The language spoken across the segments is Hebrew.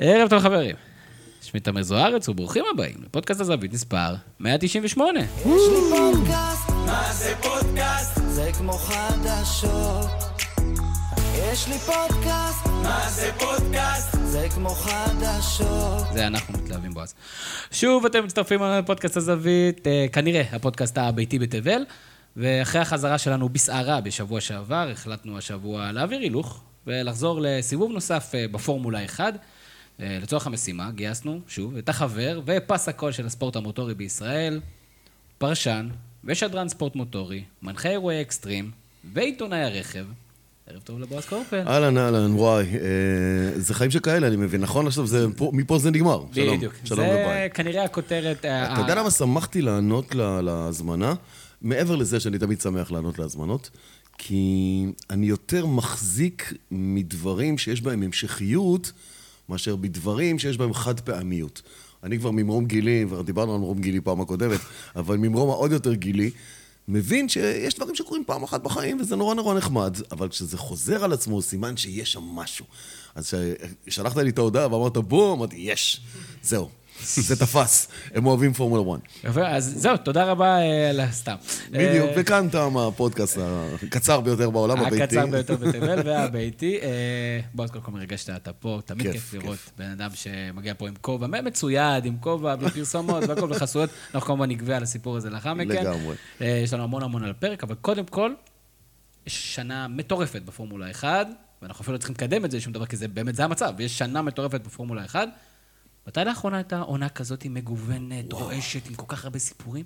ערב טוב חברים. שמי תמר זוארץ וברוכים הבאים לפודקאסט הזווית מספר 198. יש לי פודקאסט, מה זה פודקאסט? זה כמו חדשות. יש לי פודקאסט, מה זה פודקאסט? זה כמו חדשות. זה אנחנו מתלהבים בו אז. שוב אתם מצטרפים אלינו לפודקאסט הזווית, אה, כנראה הפודקאסט הביתי בתבל, ואחרי החזרה שלנו בסערה בשבוע שעבר, החלטנו השבוע להעביר הילוך ולחזור לסיבוב נוסף אה, בפורמולה 1. אה, לצורך המשימה גייסנו, שוב, את החבר ופס הקול של הספורט המוטורי בישראל, פרשן ושדרן ספורט מוטורי, מנחה אירועי אקסטרים ועיתונאי הרכב. ערב טוב לבועז קורפל. אהלן, אהלן, וואי. אה, זה חיים שכאלה, אני מבין, נכון? עכשיו זה, פה- מפה זה נגמר. שלום, בדיוק. שלום וביי. זה כנראה הכותרת... אה, אתה יודע ה- למה שמחתי לענות להזמנה? מעבר לזה שאני תמיד שמח לענות להזמנות, כי אני יותר מחזיק מדברים שיש בהם המשכיות, מאשר בדברים שיש בהם חד פעמיות. אני כבר ממרום גילי, כבר דיברנו על ממרום גילי פעם הקודמת, אבל ממרום העוד יותר גילי, מבין שיש דברים שקורים פעם אחת בחיים, וזה נורא נורא נחמד, אבל כשזה חוזר על עצמו, סימן שיש שם משהו. אז כששלחת לי את ההודעה ואמרת בוא, אמרתי, יש, זהו, זה תפס, הם אוהבים פורמולה 1. יפה, אז זהו, תודה רבה אה, על הסתם. בדיוק, אה, וכאן תם הפודקאסט הקצר ביותר בעולם הביתי. הקצר ביותר בתבל והביתי. אה, בועז, קודם כל מרגש שאתה פה, תמיד כיף. לראות בן אדם שמגיע פה עם כובע מצויד, עם כובע, בלי פרסומות והכל בחסויות. אנחנו כמובן נגבה על הסיפור הזה לאחר מכן. לגמרי. יש לנו המון המון על הפרק, אבל קודם כל, יש שנה מטורפת בפורמולה 1, ואנחנו אפילו לא צריכים לקדם את זה לשום דבר, כי זה באמת, זה המצב. יש שנה מטורפת בפורמולה 1. מתי לאחרונה הייתה עונה כזאת מגוונת, רועשת, עם כל כך הרבה סיפורים?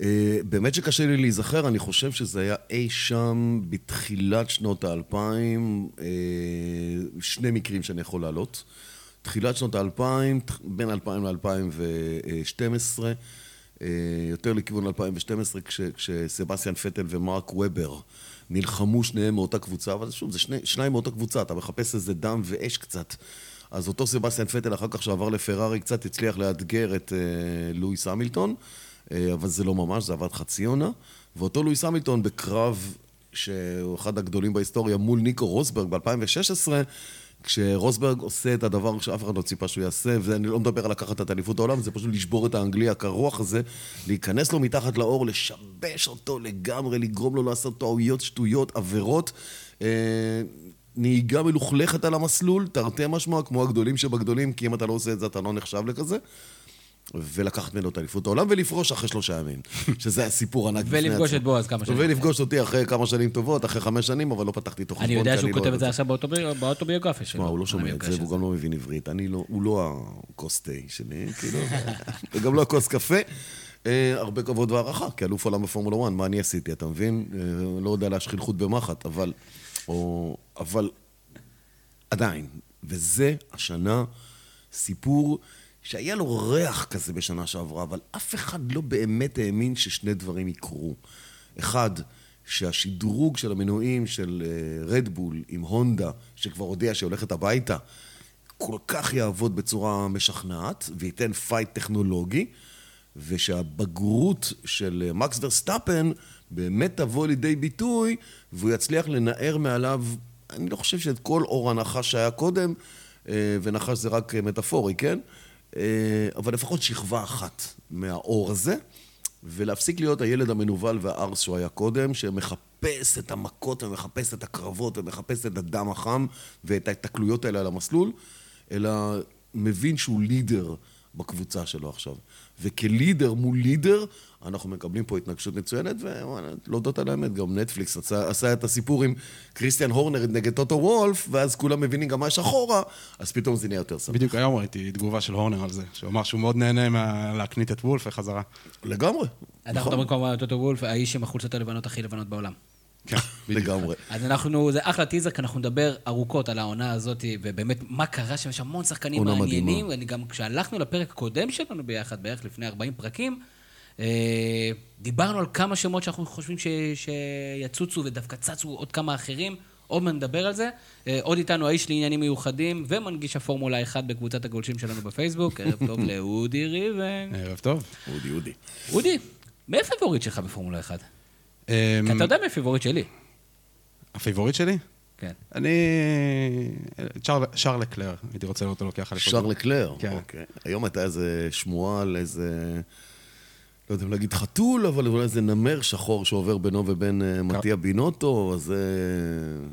אה, באמת שקשה לי להיזכר, אני חושב שזה היה אי שם בתחילת שנות האלפיים, אה, שני מקרים שאני יכול להעלות. תחילת שנות האלפיים, בין 2000 ל-2012, אה, יותר לכיוון 2012, כש, כשסבסטיאן פטל ומרק וובר נלחמו שניהם מאותה קבוצה, אבל שוב, זה שני, שניים מאותה קבוצה, אתה מחפש איזה דם ואש קצת. אז אותו סבסטיאן פטל, אחר כך שעבר לפרארי, קצת הצליח לאתגר את אה, לואיס המילטון, אה, אבל זה לא ממש, זה עבד חצי עונה. ואותו לואיס המילטון בקרב שהוא אחד הגדולים בהיסטוריה מול ניקו רוסברג ב-2016, כשרוסברג עושה את הדבר שאף אחד לא ציפה שהוא יעשה, ואני לא מדבר על לקחת את אליפות העולם, זה פשוט לשבור את האנגלי הקרוח הזה, להיכנס לו מתחת לאור, לשבש אותו לגמרי, לגרום לו לעשות טעויות, שטויות, עבירות. נהיגה מלוכלכת על המסלול, תרתי משמע, כמו הגדולים שבגדולים, כי אם אתה לא עושה את זה אתה לא נחשב לכזה. ולקחת ממנו את אליפות העולם ולפרוש אחרי שלושה ימים, שזה הסיפור ענק בפני עצמו. ולפגוש את בועז כמה שנים ולפגוש אותי אחרי כמה שנים טובות, אחרי חמש שנים, אבל לא פתחתי איתו חשבון. אני יודע שהוא כותב את זה עכשיו באוטובי- באוטוביוגרפיה שלו. תשמע, הוא לא שומע את זה, והוא. גם לא מבין עברית. אני לא, הוא לא הכוס תה שלי, כאילו, וגם לא הכוס קפה. אה, הרבה כבוד והערכה, כאלוף עולם בפורמולה 1, מה אני עשיתי, אתה מבין? אה, לא יודע להשחיל חוט במחט, אבל... או, אבל עדיין, וזה השנה סיפור שהיה לו ריח כזה בשנה שעברה, אבל אף אחד לא באמת האמין ששני דברים יקרו. אחד, שהשדרוג של המנועים של רדבול עם הונדה, שכבר הודיע שהיא הולכת הביתה, כל כך יעבוד בצורה משכנעת וייתן פייט טכנולוגי, ושהבגרות של אה, מקס ורסטאפן באמת תבוא לידי ביטוי, והוא יצליח לנער מעליו, אני לא חושב שאת כל אור הנחש שהיה קודם, אה, ונחש זה רק אה, מטאפורי, כן? אה, אבל לפחות שכבה אחת מהאור הזה, ולהפסיק להיות הילד המנוול והארס שהוא היה קודם, שמחפש את המכות ומחפש את הקרבות ומחפש את הדם החם ואת ההתקלויות האלה על המסלול, אלא מבין שהוא לידר בקבוצה שלו עכשיו. וכלידר מול לידר, אנחנו מקבלים פה התנגשות מצוינת, ולהודות על האמת, גם נטפליקס עשה, עשה את הסיפור עם כריסטיאן הורנר נגד טוטו וולף, ואז כולם מבינים גם מה יש אחורה, אז פתאום זה נהיה יותר שמח. בדיוק היום ראיתי תגובה של הורנר על זה, שהוא אמר שהוא מאוד נהנה מה- להקנית את וולף וחזרה. לגמרי. אנחנו נכון. מדברים כמובן על טוטו וולף, האיש עם החולצות הלבנות הכי לבנות בעולם. כן. לגמרי. אז אנחנו, זה אחלה טיזר, כי אנחנו נדבר ארוכות על העונה הזאת, ובאמת, מה קרה שם, יש המון שחקנים עונה מעניינים. מדהימה. אני גם, כשהלכנו לפרק הקודם שלנו ביחד, בערך לפני 40 פרקים, אה, דיברנו על כמה שמות שאנחנו חושבים ש, שיצוצו, ודווקא צצו עוד כמה אחרים. עוד מעט נדבר על זה. אה, עוד איתנו האיש לעניינים מיוחדים, ומנגיש הפורמולה 1 בקבוצת הגולשים שלנו בפייסבוק. ערב טוב לאודי ריבן. ערב טוב. אודי, אודי. אודי, מי הפייבוריט שלך בפורמולה 1? אמ, כי אתה יודע מי הפייבוריט שלי. הפייבוריט שלי? כן. אני... שארל לקלר, הייתי רוצה לראות אותו לוקח אליפות. שארל לקלר. כן. אוקיי. היום הייתה איזה שמועה על איזה... לא יודע אם להגיד חתול, אבל אולי איזה נמר שחור שעובר בינו ובין אה, מתיה בינוטו, אז אה,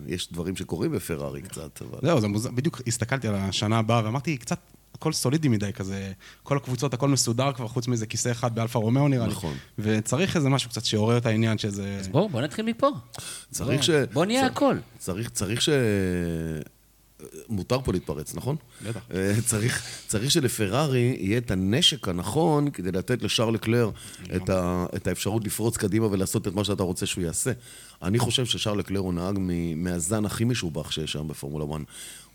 יש דברים שקורים בפרארי קצת, אבל... זהו, זה מוזר. בדיוק הסתכלתי על השנה הבאה ואמרתי, קצת הכל סולידי מדי כזה. כל הקבוצות, הכל מסודר כבר, חוץ מאיזה כיסא אחד באלפה רומאו נראה לי. נכון. וצריך איזה משהו קצת שיעורר את העניין שזה... אז בואו, בואו נתחיל מפה. צריך בוא- ש... בוא נהיה צריך- הכל. צריך, צריך ש... מותר פה להתפרץ, נכון? בטח. אה, צריך, צריך שלפרארי יהיה את הנשק הנכון כדי לתת לשארל לקלר את, ה, את האפשרות לפרוץ קדימה ולעשות את מה שאתה רוצה שהוא יעשה. אני חושב ששארל לקלר הוא נהג מ- מהזן הכי משובח שיש שם בפורמולה 1.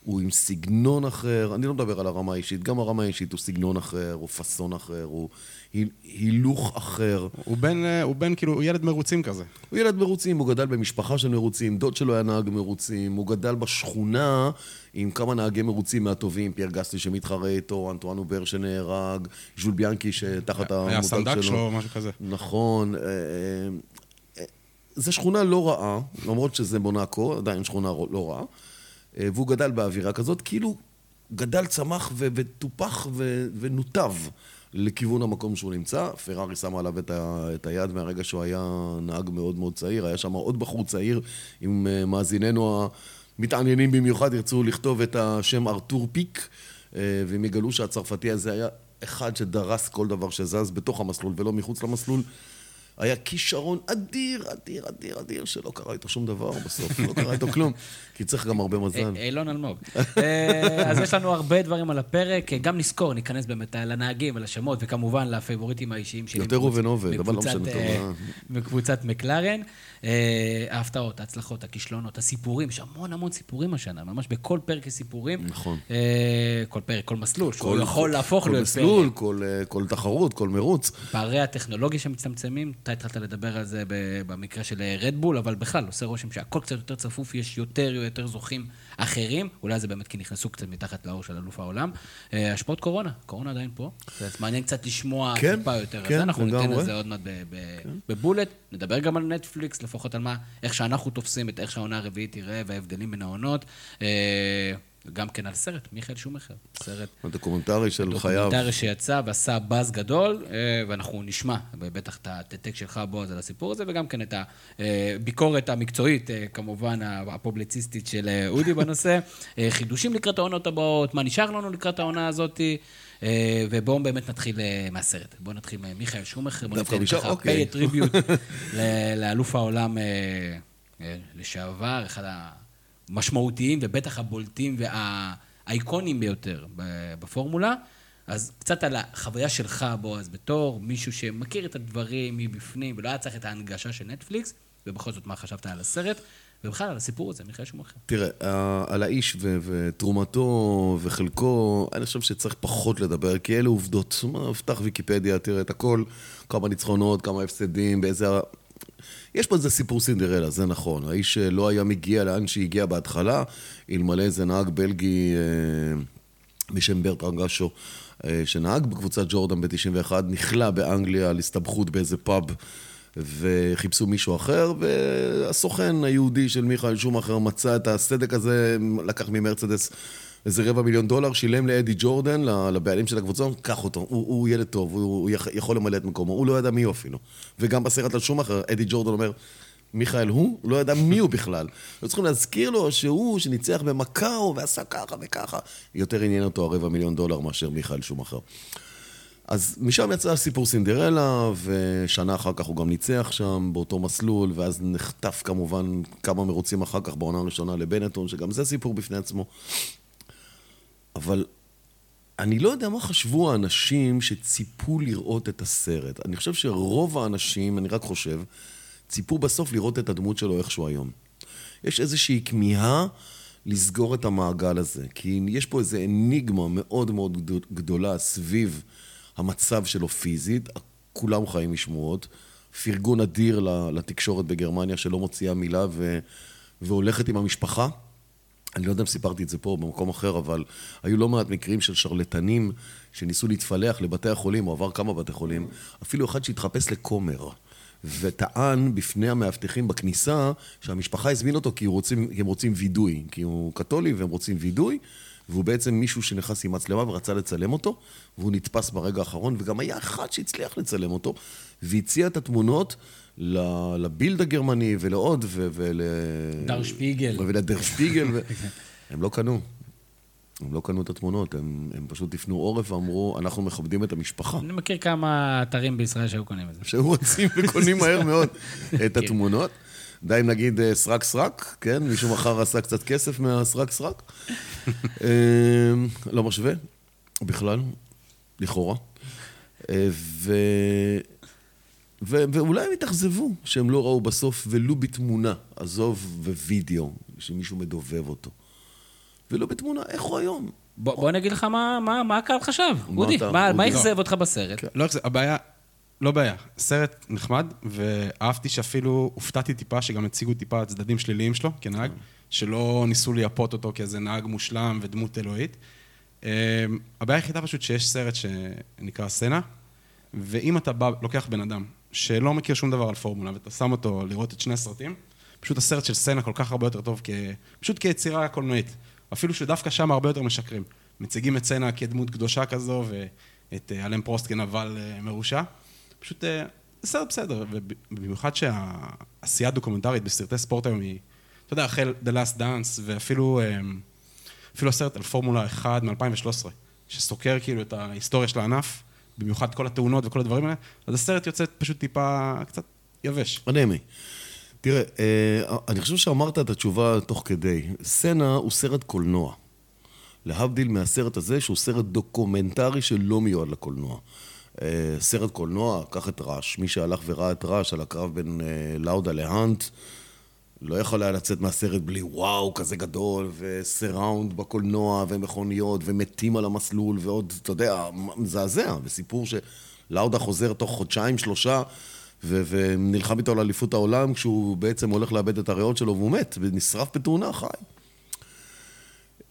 הוא עם סגנון אחר, אני לא מדבר על הרמה האישית, גם הרמה האישית הוא סגנון אחר, הוא פאסון אחר, הוא היל- הילוך אחר. הוא בן, אה, הוא בן, כאילו, הוא ילד מרוצים כזה. הוא ילד מרוצים, הוא גדל במשפחה של מרוצים, דוד שלו היה נהג מרוצים, הוא גדל בשכונה עם כמה נהגי מרוצים מהטובים, פייר גאסלי שמתחרה איתו, אנטואן הובר שנהרג, ז'ול ביאנקי שתחת המותג שלו. היה סנדק שלו, משהו כזה. נכון. אה, אה, זו שכונה לא רעה, למרות שזה מונאקו, עדיין שכונה לא רעה. אה, והוא גדל באווירה כזאת, כאילו גדל, צמח ו- וטופח ו- ונותב לכיוון המקום שהוא נמצא. פרארי שמה עליו את, ה- את היד מהרגע שהוא היה נהג מאוד מאוד צעיר. היה שם עוד בחור צעיר, אם אה, מאזיננו המתעניינים במיוחד ירצו לכתוב את השם ארתור פיק, אה, והם יגלו שהצרפתי הזה היה אחד שדרס כל דבר שזז בתוך המסלול ולא מחוץ למסלול. היה כישרון אדיר, אדיר, אדיר, אדיר, שלא קרה איתו שום דבר בסוף, לא קרה איתו כלום, כי צריך גם הרבה מזל. אה, אילון אלמוג. אה, אז יש לנו הרבה דברים על הפרק, אה, גם נזכור, ניכנס באמת לנהגים, לשמות, וכמובן לפייבוריטים האישיים שלי. יותר ראובן עובד, אבל לא משנה, טוב, אה. מקבוצת מקלרן. ההפתעות, ההצלחות, הכישלונות, הסיפורים, יש המון המון סיפורים השנה, ממש בכל פרק יש סיפורים. נכון. כל פרק, כל מסלול, שהוא יכול להפוך כל להיות מסלול, פרק. כל, אה, כל תחרות, כל מרוץ. פערי הטכנולוגיה שמצטמצמים, אתה התחלת לדבר על זה במקרה של רדבול, אבל בכלל, עושה רושם שהכל קצת יותר צפוף, יש יותר יותר זוכים אחרים, אולי זה באמת כי נכנסו קצת מתחת לאור של אלוף העולם. אה, השפעות קורונה, קורונה עדיין פה, אז מעניין קצת לשמוע כן, טיפה יותר כן, זה, אנחנו ניתן לגמרי. על זה עוד מעט ב- בבולט, נדבר גם על נטפליקס, לפחות על מה, איך שאנחנו תופסים את איך שהעונה הרביעית תראה וההבדלים בין העונות. אה, גם כן על סרט, מיכאל שומכר, סרט הדוקומנטרי של חייו. דוקומנטרי שיצא ועשה באז גדול, אה, ואנחנו נשמע בטח את ה take שלך, בועז, על הסיפור הזה, וגם כן את הביקורת המקצועית, אה, כמובן, הפובליציסטית של אה, אודי בנושא. אה, חידושים לקראת העונות הבאות, מה נשאר לנו לקראת העונה הזאת, אה, ובואו באמת נתחיל אה, מהסרט. בואו נתחיל ממיכאל שומאכר, בואו משם? ככה אוקיי. a tribute ל- לאלוף העולם אה, אה, לשעבר, אחד המשמעותיים ובטח הבולטים והאייקונים ביותר בפורמולה. אז קצת על החוויה שלך, בועז, בתור מישהו שמכיר את הדברים מבפנים ולא היה צריך את ההנגשה של נטפליקס, ובכל זאת, מה חשבת על הסרט, ובכלל על הסיפור הזה, מיכאל שומכר. תראה, על האיש ו- ותרומתו וחלקו, אני חושב שצריך פחות לדבר, כי אלה עובדות. מה, פתח ויקיפדיה, תראה את הכל, כמה ניצחונות, כמה הפסדים, באיזה... יש פה איזה סיפור סינדרלה, זה נכון. האיש לא היה מגיע לאן שהגיע בהתחלה, אלמלא איזה נהג בלגי אה, בשם ברטרן גשו, אה, שנהג בקבוצת ג'ורדן ב-91, נכלא באנגליה על הסתבכות באיזה פאב. וחיפשו מישהו אחר, והסוכן היהודי של מיכאל שומאכר מצא את הסדק הזה, לקח ממרצדס איזה רבע מיליון דולר, שילם לאדי ג'ורדן, לבעלים של הקבוצה, קח אותו, הוא, הוא ילד טוב, הוא, הוא יכ- יכול למלא את מקומו, הוא לא ידע מי הוא אפילו. וגם בסרט על שומאכר, אדי ג'ורדן אומר, מיכאל הוא? הוא לא ידע מי הוא בכלל. היו צריכים להזכיר לו שהוא, שניצח במקאו ועשה ככה וככה. יותר עניין אותו הרבע מיליון דולר מאשר מיכאל שומאכר. אז משם יצא סיפור סינדרלה, ושנה אחר כך הוא גם ניצח שם באותו מסלול, ואז נחטף כמובן כמה מרוצים אחר כך בעונה הראשונה לבנטון, שגם זה סיפור בפני עצמו. אבל אני לא יודע מה חשבו האנשים שציפו לראות את הסרט. אני חושב שרוב האנשים, אני רק חושב, ציפו בסוף לראות את הדמות שלו איכשהו היום. יש איזושהי כמיהה לסגור את המעגל הזה, כי יש פה איזו אניגמה מאוד מאוד גדול- גדולה סביב המצב שלו פיזית, כולם חיים משמועות, פרגון אדיר לתקשורת בגרמניה שלא מוציאה מילה ו... והולכת עם המשפחה. אני לא יודע אם סיפרתי את זה פה או במקום אחר, אבל היו לא מעט מקרים של שרלטנים שניסו להתפלח לבתי החולים, הוא עבר כמה בתי חולים, אפילו אחד שהתחפש לכומר. וטען בפני המאבטחים בכניסה שהמשפחה הזמין אותו כי רוצים, הם רוצים וידוי, כי הוא קתולי והם רוצים וידוי, והוא בעצם מישהו שנכנס עם מצלמה ורצה לצלם אותו, והוא נתפס ברגע האחרון, וגם היה אחד שהצליח לצלם אותו, והציע את התמונות לבילד הגרמני ולעוד, ול... דר שפיגל. ולדר שפיגל, ו... הם לא קנו. הם לא קנו את התמונות, הם, הם פשוט הפנו עורף ואמרו, אנחנו מכבדים את המשפחה. אני מכיר כמה אתרים בישראל שהיו קונים את זה. שהיו רוצים וקונים מהר מאוד את התמונות. די אם נגיד אה, סרק סרק, כן? מישהו מחר עשה קצת כסף מהסרק סרק. אה, לא משווה, בכלל, לכאורה. אה, ו... ו... ואולי הם יתאכזבו שהם לא ראו בסוף ולו בתמונה, עזוב ווידאו, שמישהו מדובב אותו. ולא בתמונה, איך הוא היום? בוא, בוא אני אגיד לך מה, מה, מה הקהל חשב, אודי. מה אכזב אותך בסרט? כן. לא, הבעיה, לא בעיה. סרט נחמד, ואהבתי שאפילו, הופתעתי טיפה שגם הציגו טיפה צדדים שליליים שלו כנהג, שלא ניסו לייפות אותו כאיזה נהג מושלם ודמות אלוהית. אמ, הבעיה היחידה פשוט שיש סרט שנקרא סצנה, ואם אתה בא, לוקח בן אדם שלא מכיר שום דבר על פורמולה, ואתה שם אותו לראות את שני הסרטים, פשוט הסרט של סצנה כל כך הרבה יותר טוב, כ... פשוט כיצירה קולנועית. אפילו שדווקא שם הרבה יותר משקרים. מציגים את סצנה כדמות קדושה כזו, ואת אה, אלם פרוסט כנבל אה, מרושע. פשוט אה, סרט בסדר, ובמיוחד שהעשייה הדוקומנטרית בסרטי ספורט היום היא, אתה יודע, החל The Last Dance, ואפילו אפילו הסרט על פורמולה 1 מ-2013, שסוקר כאילו את ההיסטוריה של הענף, במיוחד כל התאונות וכל הדברים האלה, אז הסרט יוצא פשוט טיפה, קצת יבש. אנמי. תראה, אה, אני חושב שאמרת את התשובה תוך כדי. סנה הוא סרט קולנוע. להבדיל מהסרט הזה, שהוא סרט דוקומנטרי שלא מיועד לקולנוע. אה, סרט קולנוע, קח את Rush. מי שהלך וראה את Rush על הקרב בין אה, לאודה להאנט, לא יכול היה לצאת מהסרט בלי וואו כזה גדול, ו surround בקולנוע, ומכוניות, ומתים על המסלול, ועוד, אתה יודע, מזעזע. וסיפור שלאודה חוזר תוך חודשיים, שלושה, ונלחם איתו על אליפות העולם, כשהוא בעצם הולך לאבד את הריאות שלו, והוא מת, ונשרף בתאונה, חי.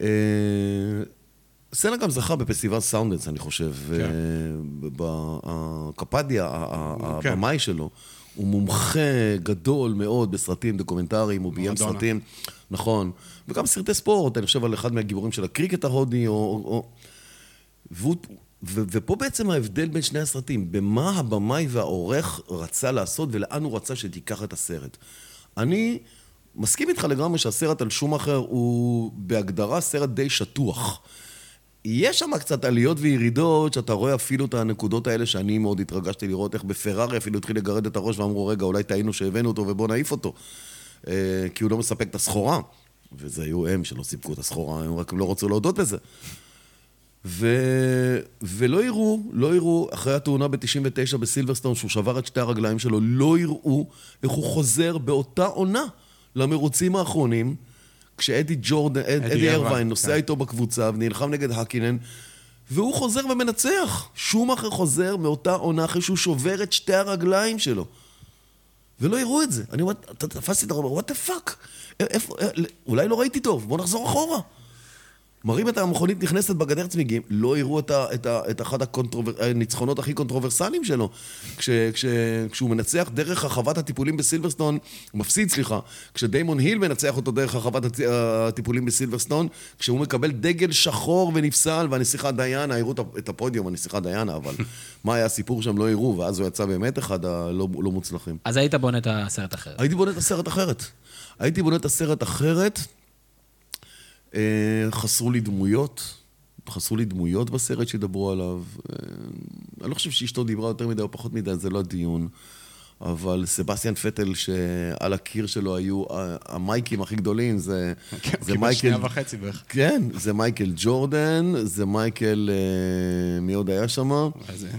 אה, סנה גם זכה בפסטיבל סאנדנס, אני חושב. כן. בקפדיה, כן. הבמאי שלו, הוא מומחה גדול מאוד בסרטים דוקומנטריים, הוא ביים סרטים, נכון. וגם סרטי ספורט, אני חושב על אחד מהגיבורים של הקריקט ההודי, או... או... והוא, ו- ופה בעצם ההבדל בין שני הסרטים, במה הבמאי והעורך רצה לעשות ולאן הוא רצה שתיקח את הסרט. אני מסכים איתך לגמרי שהסרט על שום אחר הוא בהגדרה סרט די שטוח. יש שם קצת עליות וירידות, שאתה רואה אפילו את הנקודות האלה שאני מאוד התרגשתי לראות איך בפרארי אפילו התחיל לגרד את הראש ואמרו, רגע, אולי טעינו שהבאנו אותו ובוא נעיף אותו. אה, כי הוא לא מספק את הסחורה. וזה היו הם שלא סיפקו את הסחורה, הם רק לא רצו להודות בזה. ו... ולא יראו, לא יראו, אחרי התאונה ב-99 בסילברסטון, שהוא שבר את שתי הרגליים שלו, לא יראו איך הוא חוזר באותה עונה למרוצים האחרונים, כשאדי ג'ורדן, אדי, אדי ארווין נוסע כן. איתו בקבוצה ונלחם נגד האקינן, והוא חוזר ומנצח. שום אחר חוזר מאותה עונה אחרי שהוא שובר את שתי הרגליים שלו. ולא יראו את זה. אני אומר, תפסתי את הרוב, what the fuck? אולי לא ראיתי טוב, בוא נחזור אחורה. מראים את המכונית נכנסת בגדר צמיגים, לא יראו את, ה, את, ה, את אחד הניצחונות הכי קונטרוברסליים שלו. כש, כש, כשהוא מנצח דרך הרחבת הטיפולים בסילברסטון, הוא מפסיד, סליחה, כשדיימון היל מנצח אותו דרך הרחבת הטיפולים בסילברסטון, כשהוא מקבל דגל שחור ונפסל, והנסיכה דיאנה, יראו את הפודיום, הנסיכה דיאנה, אבל מה היה הסיפור שם לא יראו, ואז הוא יצא באמת אחד הלא לא מוצלחים. אז היית בונה את הסרט אחרת. הייתי בונה את הסרט אחרת. הייתי בונה את הסרט אחרת. אה, חסרו לי דמויות, חסרו לי דמויות בסרט שידברו עליו. אה, אני לא חושב שאשתו דיברה יותר מדי או פחות מדי, זה לא הדיון. אבל סבסטיאן פטל, שעל הקיר שלו היו המייקים הכי גדולים, זה, כן, זה מייקל... שנייה וחצי בערך. כן, זה מייקל ג'ורדן, זה מייקל... אה, מי עוד היה שם?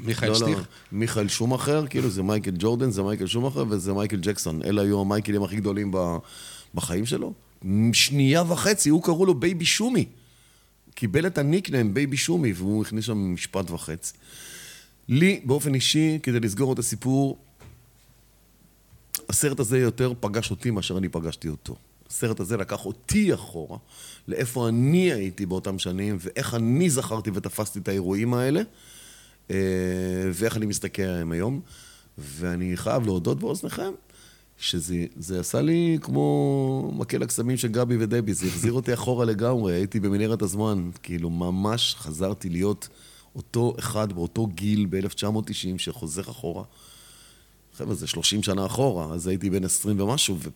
מיכאל לא, שטיך? לא, מיכאל שומאכר, כאילו זה מייקל ג'ורדן, זה מייקל שומאכר וזה מייקל ג'קסון. אלה היו המייקלים הכי גדולים בחיים שלו. שנייה וחצי, הוא קראו לו בייבי שומי. קיבל את ה nickname בייבי שומי, והוא הכניס שם משפט וחצי. לי, באופן אישי, כדי לסגור את הסיפור, הסרט הזה יותר פגש אותי מאשר אני פגשתי אותו. הסרט הזה לקח אותי אחורה, לאיפה אני הייתי באותם שנים, ואיך אני זכרתי ותפסתי את האירועים האלה, אה, ואיך אני מסתכל עליהם היום. ואני חייב להודות באוזניכם, שזה זה עשה לי כמו מקל הקסמים של גבי ודבי, זה החזיר אותי אחורה לגמרי, הייתי במנהרת הזמן, כאילו ממש חזרתי להיות אותו אחד באותו גיל ב-1990 שחוזר אחורה. חבר'ה, זה 30 שנה אחורה, אז הייתי בן 20 ומשהו, ו...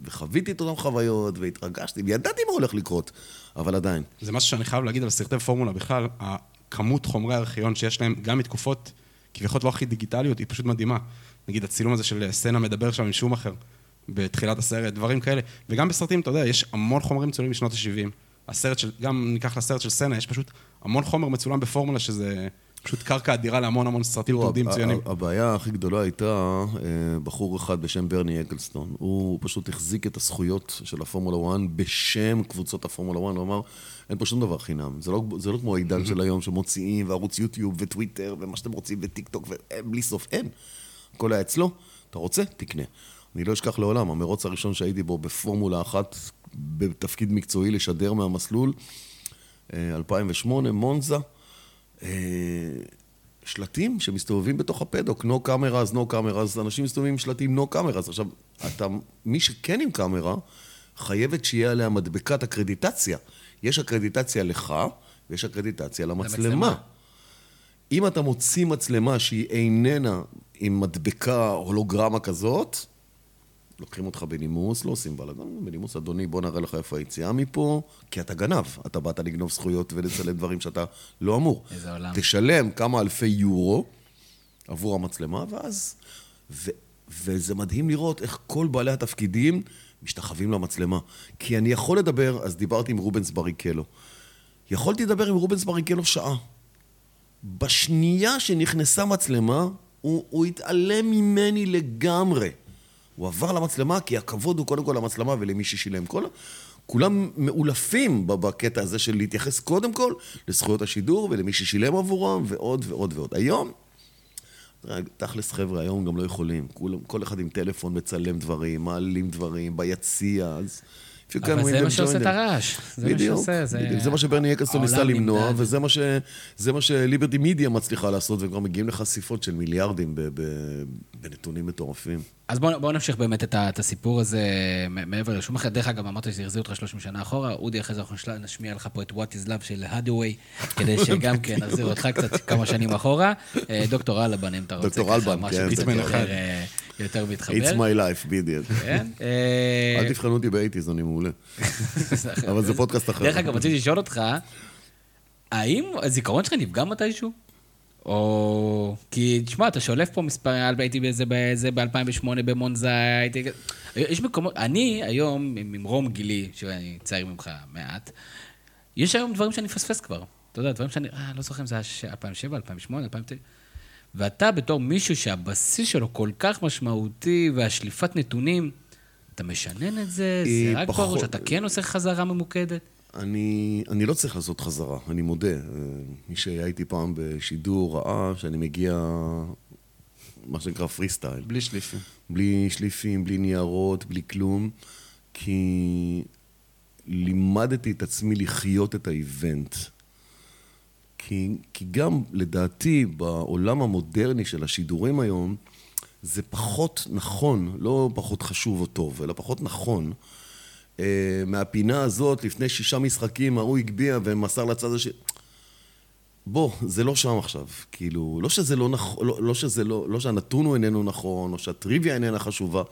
וחוויתי את אותן חוויות, והתרגשתי, וידעתי מה הולך לקרות, אבל עדיין. זה משהו שאני חייב להגיד על סרטי פורמולה בכלל, הכמות חומרי ארכיון שיש להם, גם מתקופות כביכול לא הכי דיגיטליות, היא פשוט מדהימה. נגיד הצילום הזה של סצנה מדבר שם עם שום אחר, בתחילת הסרט, דברים כאלה. וגם בסרטים, אתה יודע, יש המון חומרים מצולמים משנות ה-70. הסרט של, גם ניקח לסרט של סצנה, יש פשוט המון חומר מצולם בפורמולה שזה... פשוט קרקע אדירה להמון המון סרטים תעודים מצוינים. הבעיה הכי גדולה הייתה אה, בחור אחד בשם ברני אקלסטון. הוא פשוט החזיק את הזכויות של הפורמולה 1 בשם קבוצות הפורמולה 1, הוא אמר, אין פה שום דבר חינם. זה לא, זה לא כמו העידן של היום שמוציאים, וערוץ יוטיוב, וטוויטר, ומה שאתם רוצים, וטיק טוק, ובלי סוף, אין. הכל היה אצלו, אתה רוצה? תקנה. אני לא אשכח לעולם, המרוץ הראשון שהייתי בו בפורמולה אחת, בתפקיד מקצועי לשדר מהמסלול, 2008, אה, מונזה. אה, שלטים שמסתובבים בתוך הפדוק, no cameras, no cameras, אנשים מסתובבים עם שלטים no cameras. עכשיו, אתה, מי שכן עם קאמרה, חייבת שיהיה עליה מדבקת אקרדיטציה. יש אקרדיטציה לך, ויש אקרדיטציה למצלמה. למצלמה. אם אתה מוציא מצלמה שהיא איננה עם מדבקה הולוגרמה כזאת, לוקחים אותך בנימוס, לא עושים בלאגן, בנימוס, אדוני, בוא נראה לך איפה היציאה מפה, כי אתה גנב. אתה באת לגנוב זכויות ולצלם דברים שאתה לא אמור. איזה עולם. תשלם כמה אלפי יורו עבור המצלמה, ואז... ו, וזה מדהים לראות איך כל בעלי התפקידים משתחווים למצלמה. כי אני יכול לדבר, אז דיברתי עם רובנס בריקלו. יכולתי לדבר עם רובנס בריקלו שעה. בשנייה שנכנסה מצלמה, הוא, הוא התעלם ממני לגמרי. הוא עבר למצלמה, כי הכבוד הוא קודם כל למצלמה ולמי ששילם. כל... כולם מאולפים בקטע הזה של להתייחס קודם כל לזכויות השידור ולמי ששילם עבורם ועוד ועוד ועוד. היום, תכלס חבר'ה, היום גם לא יכולים. כל אחד עם טלפון מצלם דברים, מעלים דברים, ביציע, אז... אבל זה מה שעושה את הרעש. זה מה שעושה, זה... בדיוק, זה מה שברני אקסטון ניסה למנוע, וזה מה, ש... מה שליברטי מידיה מצליחה לעשות, וכבר מגיעים לחשיפות של מיליארדים בנתונים מטורפים. אז בואו בוא נמשיך באמת את, את הסיפור הזה מעבר לשום אחר. דרך אגב, אמרת שזה החזיר אותך 30 שנה אחורה. אודי, אחרי זה אנחנו נשמיע לך פה את What is Love של הדווי, כדי שגם כן נחזיר אותך קצת כמה שנים אחורה. אה, דוקטור אלבן, אם אתה רוצה. דוקטור אלבן, כן, זה יותר, מתחבר. It's my life, בדיוק. כן. אה, אל תבחנו אותי באייטיז, אני מעולה. אבל זה פודקאסט אחר. דרך אגב, רציתי לשאול אותך, האם הזיכרון שלך נפגע מתישהו? או... כי, תשמע, אתה שולף פה מספר, הייתי באיזה, באיזה ב-2008 במונזה, הייתי... יש מקומות, אני היום, ממרום גילי, שאני צעיר ממך מעט, יש היום דברים שאני מפספס כבר. אתה יודע, דברים שאני, אה, לא זוכר אם זה היה 2007, 2008, 2009. ואתה בתור מישהו שהבסיס שלו כל כך משמעותי, והשליפת נתונים, אתה משנן את זה? זה רק פחות... פה, שאתה כן עושה חזרה ממוקדת? אני, אני לא צריך לעשות חזרה, אני מודה. אה, מי שהיה איתי פעם בשידור ראה שאני מגיע, מה שנקרא פרי סטייל. בלי שליפים. בלי שליפים, בלי ניירות, בלי כלום, כי לימדתי את עצמי לחיות את האיבנט. כי, כי גם, לדעתי, בעולם המודרני של השידורים היום, זה פחות נכון, לא פחות חשוב או טוב, אלא פחות נכון. אה, מהפינה הזאת, לפני שישה משחקים, ההוא הגביה ומסר לצד השני. בוא, זה לא שם עכשיו. כאילו, לא שזה לא נכון, לא, לא שזה לא, לא שהנתון הוא איננו נכון, או שהטריוויה איננה חשובה,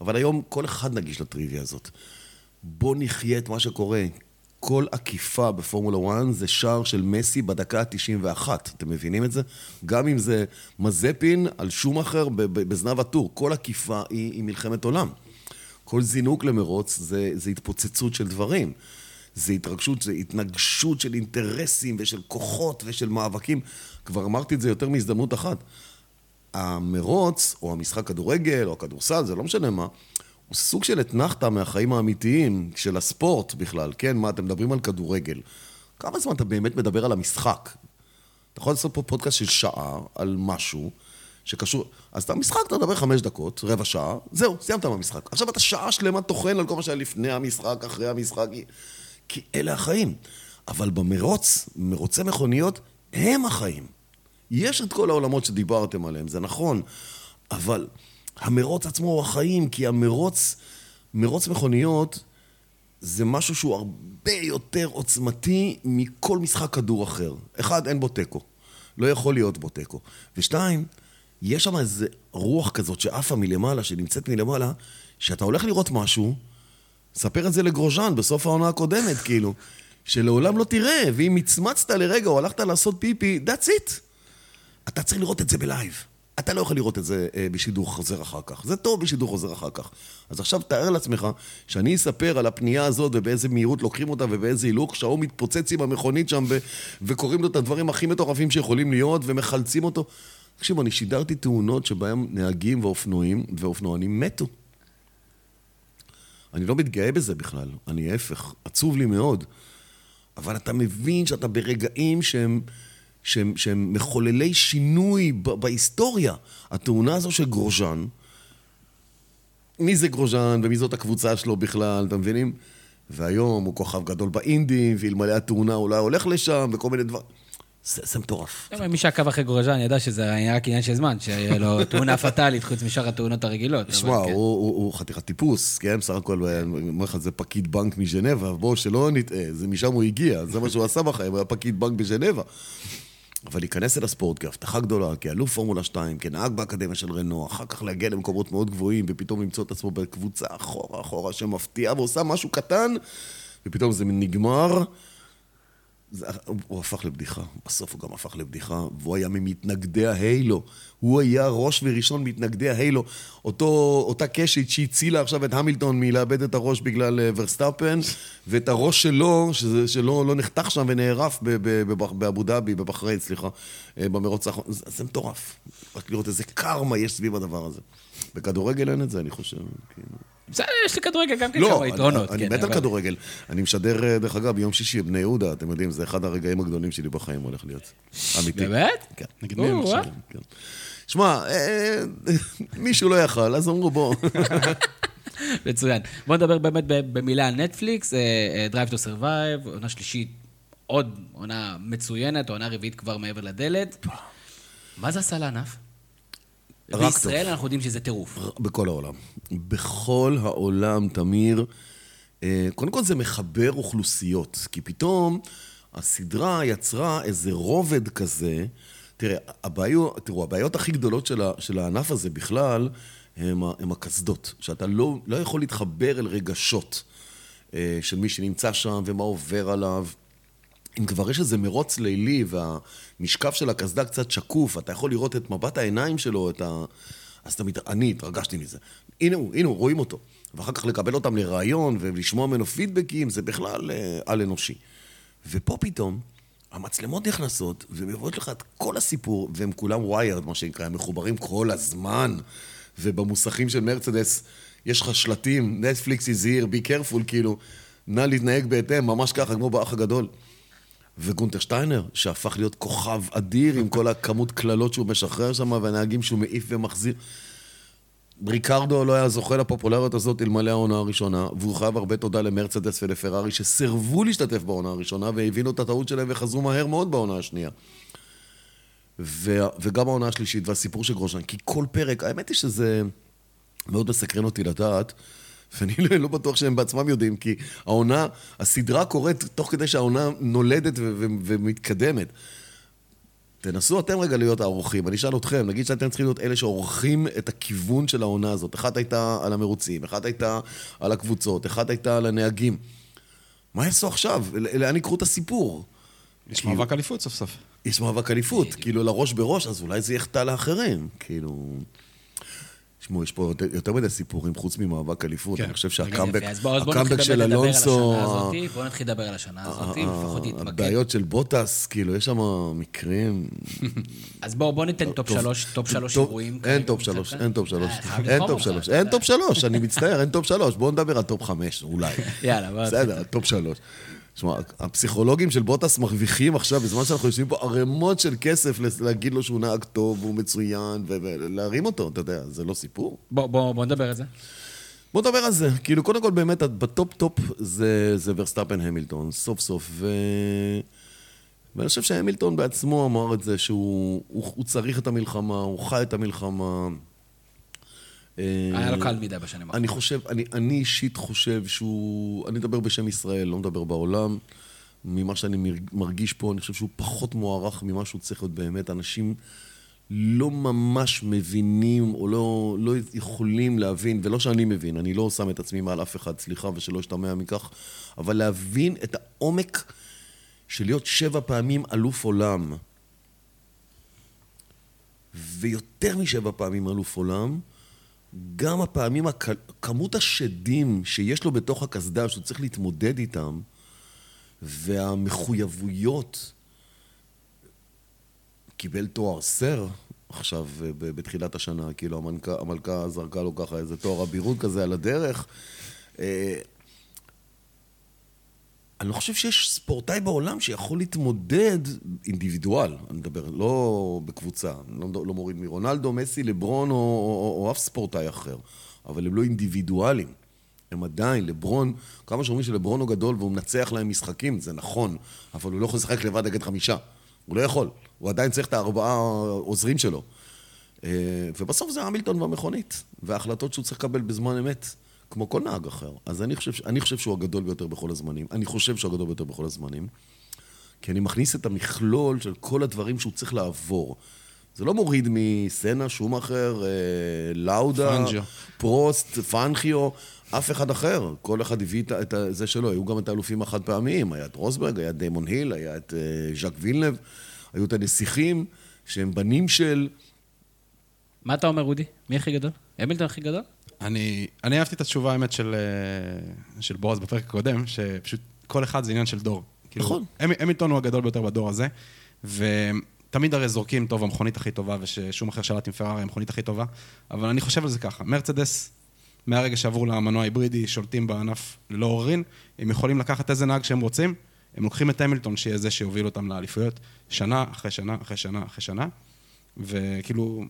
אבל היום כל אחד נגיש לטריוויה הזאת. בוא נחיה את מה שקורה. כל עקיפה בפורמולה 1 זה שער של מסי בדקה ה-91. אתם מבינים את זה? גם אם זה מזפין על שום אחר בזנב הטור, כל עקיפה היא, היא מלחמת עולם. כל זינוק למרוץ זה, זה התפוצצות של דברים. זה התרגשות, זה התנגשות של אינטרסים ושל כוחות ושל מאבקים. כבר אמרתי את זה יותר מהזדמנות אחת. המרוץ, או המשחק כדורגל, או הכדורסל, זה לא משנה מה, הוא סוג של אתנחתא מהחיים האמיתיים, של הספורט בכלל, כן? מה, אתם מדברים על כדורגל. כמה זמן אתה באמת מדבר על המשחק? אתה יכול לעשות פה פודקאסט של שעה על משהו, שקשור... אז את המשחק אתה מדבר חמש דקות, רבע שעה, זהו, סיימת במשחק. עכשיו אתה שעה שלמה טוחן על כל מה שהיה לפני המשחק, אחרי המשחק, כי אלה החיים. אבל במרוץ, מרוצי מכוניות, הם החיים. יש את כל העולמות שדיברתם עליהם, זה נכון, אבל המרוץ עצמו הוא החיים, כי המרוץ, מרוץ מכוניות, זה משהו שהוא הרבה יותר עוצמתי מכל משחק כדור אחר. אחד, אין בו תיקו. לא יכול להיות בו תיקו. ושתיים, יש שם איזה רוח כזאת שעפה מלמעלה, שנמצאת מלמעלה, שאתה הולך לראות משהו, ספר את זה לגרוז'אן בסוף העונה הקודמת, כאילו, שלעולם לא תראה, ואם מצמצת לרגע או הלכת לעשות פיפי, that's it. אתה צריך לראות את זה בלייב. אתה לא יכול לראות את זה אה, בשידור חוזר אחר כך. זה טוב בשידור חוזר אחר כך. אז עכשיו תאר לעצמך שאני אספר על הפנייה הזאת ובאיזה מהירות לוקחים אותה ובאיזה הילוך, שההוא מתפוצץ עם המכונית שם ו- וקוראים לו את הדברים הכי מטורפים שיכולים להיות ומחלצים אותו. תקשיבו, אני שידרתי תאונות שבהם נהגים ואופנועים ואופנוענים מתו. אני לא מתגאה בזה בכלל, אני ההפך, עצוב לי מאוד. אבל אתה מבין שאתה ברגעים שהם, שהם, שהם מחוללי שינוי ב- בהיסטוריה. התאונה הזו של גרוז'אן, מי זה גרוז'אן ומי זאת הקבוצה שלו בכלל, אתם מבינים? והיום הוא כוכב גדול באינדי, ואלמלא התאונה אולי הולך לשם, וכל מיני דברים. זה, זה מטורף. מי שעקב אחרי גורז'אן ידע שזה היה רק עניין של זמן, שיהיה לו תאונה פטאלית חוץ משאר התאונות הרגילות. שמע, כן. הוא, הוא, הוא חתיכת טיפוס, כן? בסך הכל, אני אומר לך, זה פקיד בנק מז'נבה, בואו, שלא נטעה, זה משם הוא הגיע, זה מה שהוא עשה בחיים, הוא היה פקיד בנק בז'נבה. אבל להיכנס אל הספורט כהבטחה גדולה, כאלוף פורמולה 2, כנהג באקדמיה של רנו, אחר כך להגיע למקומות מאוד גבוהים, ופתאום למצוא את עצמו בקבוצה אחורה אחורה שמפתיעה ועושה משהו קטן, ופתאום זה נגמר. זה, הוא, הפך לבדיחה, בסוף הוא גם הפך לבדיחה, והוא היה ממתנגדי ההיילו. הוא היה ראש וראשון מתנגדי ההיילו. אותו, אותה קשת שהצילה עכשיו את המילטון מלאבד את הראש בגלל אה, ורסטאפן, ואת הראש שלו, שזה, שלא לא נחתך שם ונערף באבו דאבי, בבחריין, סליחה, אה, במרוץ האחרון. זה, זה מטורף. רק לראות איזה קרמה יש סביב הדבר הזה. בכדורגל אין את זה, אני חושב. כאילו. בסדר, יש לי כדורגל גם כן לא, כמה אני- יתרונות. אני כן, מת על אבל- כדורגל. אני משדר, אה, דרך אגב, ביום שישי בבני יהודה, אתם יודעים, זה אחד הרגעים הגדולים שלי בחיים הולך להיות. אמיתי. באמת? כן. נגד מי הם עכשיו? כן. שמע, אה, מישהו לא יכל, אז אמרו בוא. מצוין. בוא נדבר באמת במילה על נטפליקס, אה, אה, Drive to Survive, עונה שלישית, עוד עונה מצוינת, עונה רביעית כבר מעבר לדלת. מה זה עשה לענף? בישראל טוב. אנחנו יודעים שזה טירוף. בכל העולם. בכל העולם, תמיר. אה, קודם כל זה מחבר אוכלוסיות, כי פתאום הסדרה יצרה איזה רובד כזה. תראה, הבעיות, תראו, הבעיות הכי גדולות של, ה, של הענף הזה בכלל, הם, הם הקסדות. שאתה לא, לא יכול להתחבר אל רגשות אה, של מי שנמצא שם ומה עובר עליו. אם כבר יש איזה מרוץ לילי והמשקף של הקסדה קצת שקוף, אתה יכול לראות את מבט העיניים שלו, את ה... אז אתה מת... אני התרגשתי מזה. הנה הוא, הנה הוא, רואים אותו. ואחר כך לקבל אותם לראיון ולשמוע ממנו פידבקים, זה בכלל אה, על-אנושי. ופה פתאום, המצלמות נכנסות, ומביאות לך את כל הסיפור, והם כולם וויירד, מה שנקרא, הם מחוברים כל הזמן. ובמוסכים של מרצדס, יש לך שלטים, נטפליקס הזהיר, בי קרפול, כאילו, נא להתנהג בהתאם, ממש ככה, כמו באח הגדול. וגונטר שטיינר, שהפך להיות כוכב אדיר עם כל הכמות קללות שהוא משחרר שם, והנהגים שהוא מעיף ומחזיר. ריקרדו לא היה זוכה לפופולריות הזאת אלמלא העונה הראשונה, והוא חייב הרבה תודה למרצדס ולפרארי שסירבו להשתתף בעונה הראשונה והבינו את הטעות שלהם וחזרו מהר מאוד בעונה השנייה. ו- וגם העונה השלישית והסיפור של גרושן, כי כל פרק, האמת היא שזה מאוד מסקרן אותי לדעת, ואני לא, לא בטוח שהם בעצמם יודעים, כי העונה, הסדרה קורית תוך כדי שהעונה נולדת ו- ו- ומתקדמת. תנסו אתם רגע להיות העורכים, אני אשאל אתכם, נגיד שאתם צריכים להיות אלה שעורכים את הכיוון של העונה הזאת. אחת הייתה על המרוצים, אחת הייתה על הקבוצות, אחת הייתה על הנהגים. מה יעשו עכשיו? לאן יקחו את הסיפור? יש כאילו- מאבק אליפות סוף סוף. יש מאבק אליפות, כאילו לראש בראש, אז אולי זה יחטא לאחרים, כאילו... תשמעו, יש פה יותר- מדי סיפורים חוץ ממאבק אליפות, כן. אני חושב שהקאמבק בואו בואו הקאמבק של אלונסו. בואו נתחיל לדבר על השנה הזאת, לפחות נתמקד. הבעיות של בוטאס, כאילו, יש שם מקרים... אז בואו בואו ניתן טופ שלוש, טופ שלוש אירועים. אין כרגע טופ שלוש, כאן. אין טופ שלוש. אה, אין טופ שלוש, אין. טופ שלוש, אני מצטער, אין טופ שלוש. בואו נדבר על טופ חמש, אולי. יאללה, בוא נתחיל. בסדר, top שלוש. תשמע, הפסיכולוגים של בוטאס מרוויחים עכשיו, בזמן שאנחנו יושבים פה, ערימות של כסף להגיד לו שהוא נהג טוב, והוא מצוין, ולהרים אותו, אתה יודע, זה לא סיפור. בואו בואו- בואו נדבר על זה. בוא נדבר על זה. כאילו, קודם כל, באמת, ב top-top זה, זה ורסטאפן המילטון, סוף סוף. ו... ואני חושב שהמילטון בעצמו אמר את זה, שהוא הוא, הוא צריך את המלחמה, הוא חי את המלחמה. היה לו קל מדי בשנים אני חושב, אני, אני אישית חושב שהוא, אני מדבר בשם ישראל, לא מדבר בעולם. ממה שאני מרגיש פה, אני חושב שהוא פחות מוערך ממה שהוא צריך להיות באמת. אנשים לא ממש מבינים או לא, לא יכולים להבין, ולא שאני מבין, אני לא שם את עצמי מעל אף אחד, סליחה, ושלא אשתמע מכך, אבל להבין את העומק של להיות שבע פעמים אלוף עולם, ויותר משבע פעמים אלוף עולם, גם הפעמים, כמות השדים שיש לו בתוך הקסדה, שהוא צריך להתמודד איתם, והמחויבויות, קיבל תואר סר עכשיו אה, בתחילת השנה, כאילו המלכה, המלכה זרקה לו ככה איזה תואר אבירות כזה על הדרך. אני לא חושב שיש ספורטאי בעולם שיכול להתמודד אינדיבידואל, אני מדבר, לא בקבוצה, לא, לא מוריד מרונלדו, מסי, לברון או, או, או, או אף ספורטאי אחר, אבל הם לא אינדיבידואלים. הם עדיין, לברון, כמה שאומרים שלברון הוא גדול והוא מנצח להם משחקים, זה נכון, אבל הוא לא יכול לשחק לבד נגד חמישה. הוא לא יכול. הוא עדיין צריך את הארבעה עוזרים שלו. אה, ובסוף זה המילטון והמכונית, וההחלטות שהוא צריך לקבל בזמן אמת, כמו כל נהג אחר. אז אני חושב, אני חושב שהוא הגדול ביותר בכל הזמנים. אני חושב שהוא הגדול ביותר בכל הזמנים, כי אני מכניס את המכלול של כל הדברים שהוא צריך לעבור. זה לא מוריד מסצנה, שומאחר, אה, לאודה, פנג'ו. פרוסט, פנחיו, אף אחד אחר. כל אחד הביא את זה שלו. היו גם את האלופים החד פעמיים. היה את רוסברג, היה את דיימון היל, היה את אה, ז'אק וילנב, היו את הנסיכים, שהם בנים של... מה אתה אומר, אודי? מי הכי גדול? המילטון הכי גדול? אני, אני אהבתי את התשובה, האמת, של, אה, של בועז בפרק הקודם, שפשוט כל אחד זה עניין של דור. כאילו, נכון. כאילו, המילטון הוא הגדול ביותר בדור הזה, ותמיד הרי זורקים, טוב, המכונית הכי טובה, וששום אחר שלט עם פרארי, המכונית הכי טובה, אבל אני חושב על זה ככה, מרצדס מהרגע שעברו למנוע היברידי, שולטים בענף ללא עוררין, הם יכולים לקחת איזה נהג שהם רוצים, הם לוקחים את המילטון, שיהיה זה שיוביל אותם לאליפויות, שנה אחרי שנה אחרי שנה אחרי שנה, וכאילו...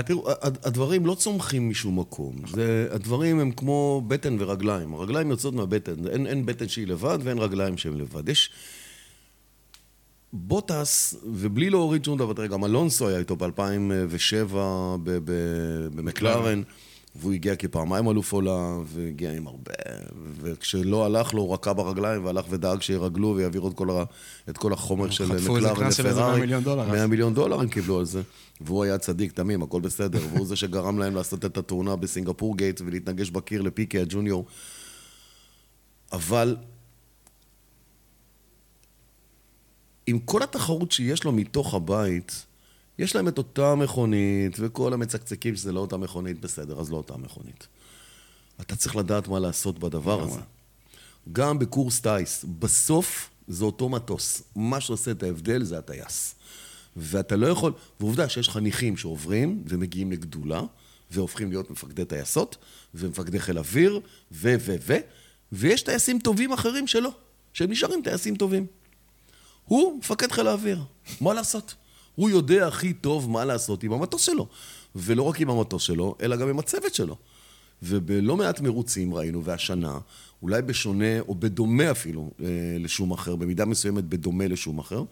תראו, הדברים לא צומחים משום מקום. זה, הדברים הם כמו בטן ורגליים. הרגליים יוצאות מהבטן. אין, אין בטן שהיא לבד ואין רגליים שהן לבד. יש... בוטס, ובלי להוריד שום דבר, תראה, גם אלונסו היה איתו ב-2007 במקלרן. והוא הגיע כפעמיים אלוף עולם, והגיע עם הרבה, וכשלא הלך לו, הוא רקע ברגליים והלך ודאג שירגלו ויעביר את כל, ה, את כל החומר של מקלר ופרארי. חטפו איזה קנס של איזה 100 מיליון דולר. 100 מיליון דולר הם קיבלו על זה. והוא היה צדיק תמים, הכל בסדר. והוא זה שגרם להם לעשות את התאונה בסינגפור גייט ולהתנגש בקיר לפיקי הג'וניור. אבל עם כל התחרות שיש לו מתוך הבית, יש להם את אותה מכונית, וכל המצקצקים שזה לא אותה מכונית, בסדר, אז לא אותה מכונית. אתה צריך לדעת מה לעשות בדבר הזה. גם בקורס טיס, בסוף זה אותו מטוס. מה שעושה את ההבדל זה הטייס. ואתה לא יכול, ועובדה שיש חניכים שעוברים ומגיעים לגדולה, והופכים להיות מפקדי טייסות, ומפקדי חיל אוויר, ו... ו... ו... ויש טייסים טובים אחרים שלא, שהם נשארים טייסים טובים. הוא מפקד חיל האוויר, מה לעשות? הוא יודע הכי טוב מה לעשות עם המטוס שלו. ולא רק עם המטוס שלו, אלא גם עם הצוות שלו. ובלא מעט מרוצים ראינו, והשנה, אולי בשונה, או בדומה אפילו אה, לשום אחר, במידה מסוימת בדומה לשום אחר,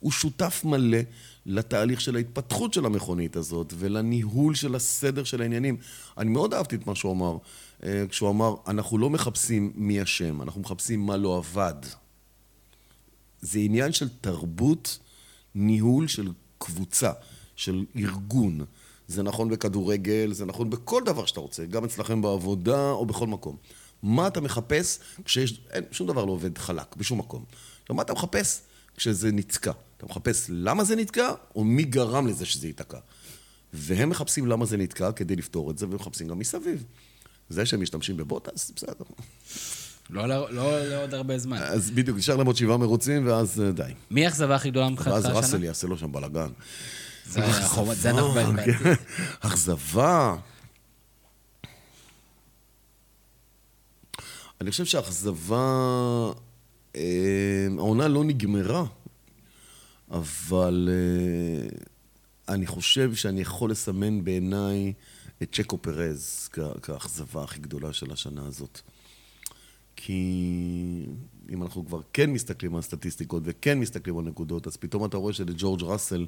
הוא שותף מלא לתהליך של ההתפתחות של המכונית הזאת, ולניהול של הסדר של העניינים. אני מאוד אהבתי את מה שהוא אמר, אה, כשהוא אמר, אנחנו לא מחפשים מי אשם, אנחנו מחפשים מה לא עבד. זה עניין של תרבות ניהול של קבוצה, של ארגון. זה נכון בכדורגל, זה נכון בכל דבר שאתה רוצה, גם אצלכם בעבודה או בכל מקום. מה אתה מחפש כשיש... אין, שום דבר לא עובד חלק, בשום מקום. עכשיו, מה אתה מחפש כשזה נתקע? אתה מחפש למה זה נתקע, או מי גרם לזה שזה ייתקע. והם מחפשים למה זה נתקע כדי לפתור את זה, ומחפשים גם מסביב. זה שהם משתמשים בבוטס, בסדר. לא, לא, לא, לא עוד הרבה זמן. אז בדיוק, נשאר להם עוד שבעה מרוצים, ואז אה, די. מי האכזבה הכי גדולה מבחינתך השנה? ואז ראסל יעשה לו שם בלאגן. זה אנחנו באים בעתיד. אכזבה. אני חושב שהאכזבה... אה, העונה לא נגמרה, אבל אה, אני חושב שאני יכול לסמן בעיניי את צ'קו פרז כאכזבה הכי גדולה של השנה הזאת. כי אם אנחנו כבר כן מסתכלים על סטטיסטיקות וכן מסתכלים על נקודות, אז פתאום אתה רואה שלג'ורג' ראסל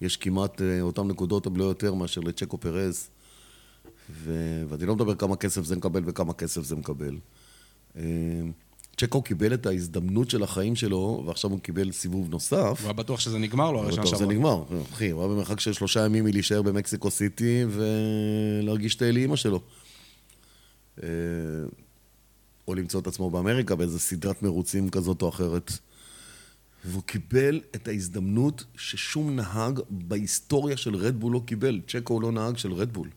יש כמעט אה, אותן נקודות, אם לא יותר, מאשר לצ'קו פרז. ו... ואני לא מדבר כמה כסף זה מקבל וכמה כסף זה מקבל. אה, צ'קו קיבל את ההזדמנות של החיים שלו, ועכשיו הוא קיבל סיבוב נוסף. הוא היה בטוח שזה נגמר לו, הרי שנה בטוח זה שעברה. נגמר. אחי, הוא היה במרחק של שלושה ימים מלהישאר במקסיקו סיטי ולהרגיש את האלי אימא שלו. אה, או למצוא את עצמו באמריקה באיזה סדרת מרוצים כזאת או אחרת. והוא קיבל את ההזדמנות ששום נהג בהיסטוריה של רדבול לא קיבל. צ'קו הוא לא נהג של רדבול.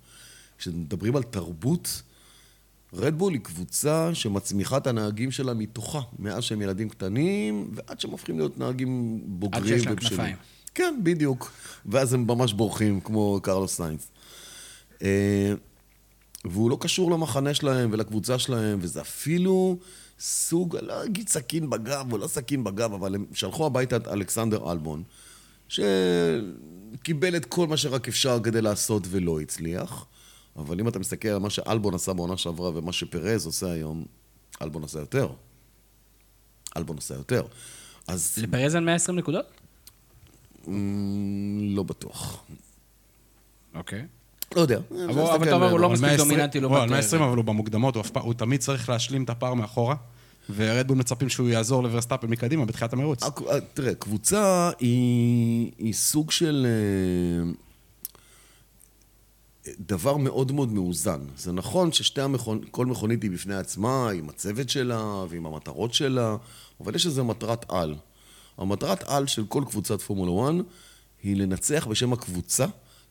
כשמדברים על תרבות, רדבול היא קבוצה שמצמיחה את הנהגים שלה מתוכה, מאז שהם ילדים קטנים, ועד שהם הופכים להיות נהגים בוגרים. שיש להם. כנפיים. כן, בדיוק. ואז הם ממש בורחים, כמו קרלוס סיינס. והוא לא קשור למחנה שלהם ולקבוצה שלהם, וזה אפילו סוג, לא אגיד סכין בגב או לא סכין בגב, אבל הם שלחו הביתה את אלכסנדר אלבון, שקיבל את כל מה שרק אפשר כדי לעשות ולא הצליח. אבל אם אתה מסתכל על מה שאלבון עשה בעונה שעברה ומה שפרז עושה היום, אלבון עשה יותר. אלבון עשה יותר. אז לפרז אין 120 נקודות? מ, לא בטוח. אוקיי. לא יודע. אבל אתה אומר, הוא לא מספיק 120 דומיננטי הוא לעומת... על 120, אבל הוא במוקדמות, הוא הוא תמיד צריך להשלים את הפער מאחורה, ורדבול מצפים שהוא יעזור לוורסטאפן מקדימה בתחילת המרוץ. אה, תראה, קבוצה היא, היא סוג של אה, דבר מאוד מאוד מאוזן. זה נכון ששתי המכונ... כל מכונית היא בפני עצמה, עם הצוות שלה ועם המטרות שלה, אבל יש איזו מטרת על. המטרת על של כל קבוצת פורמולה 1 היא לנצח בשם הקבוצה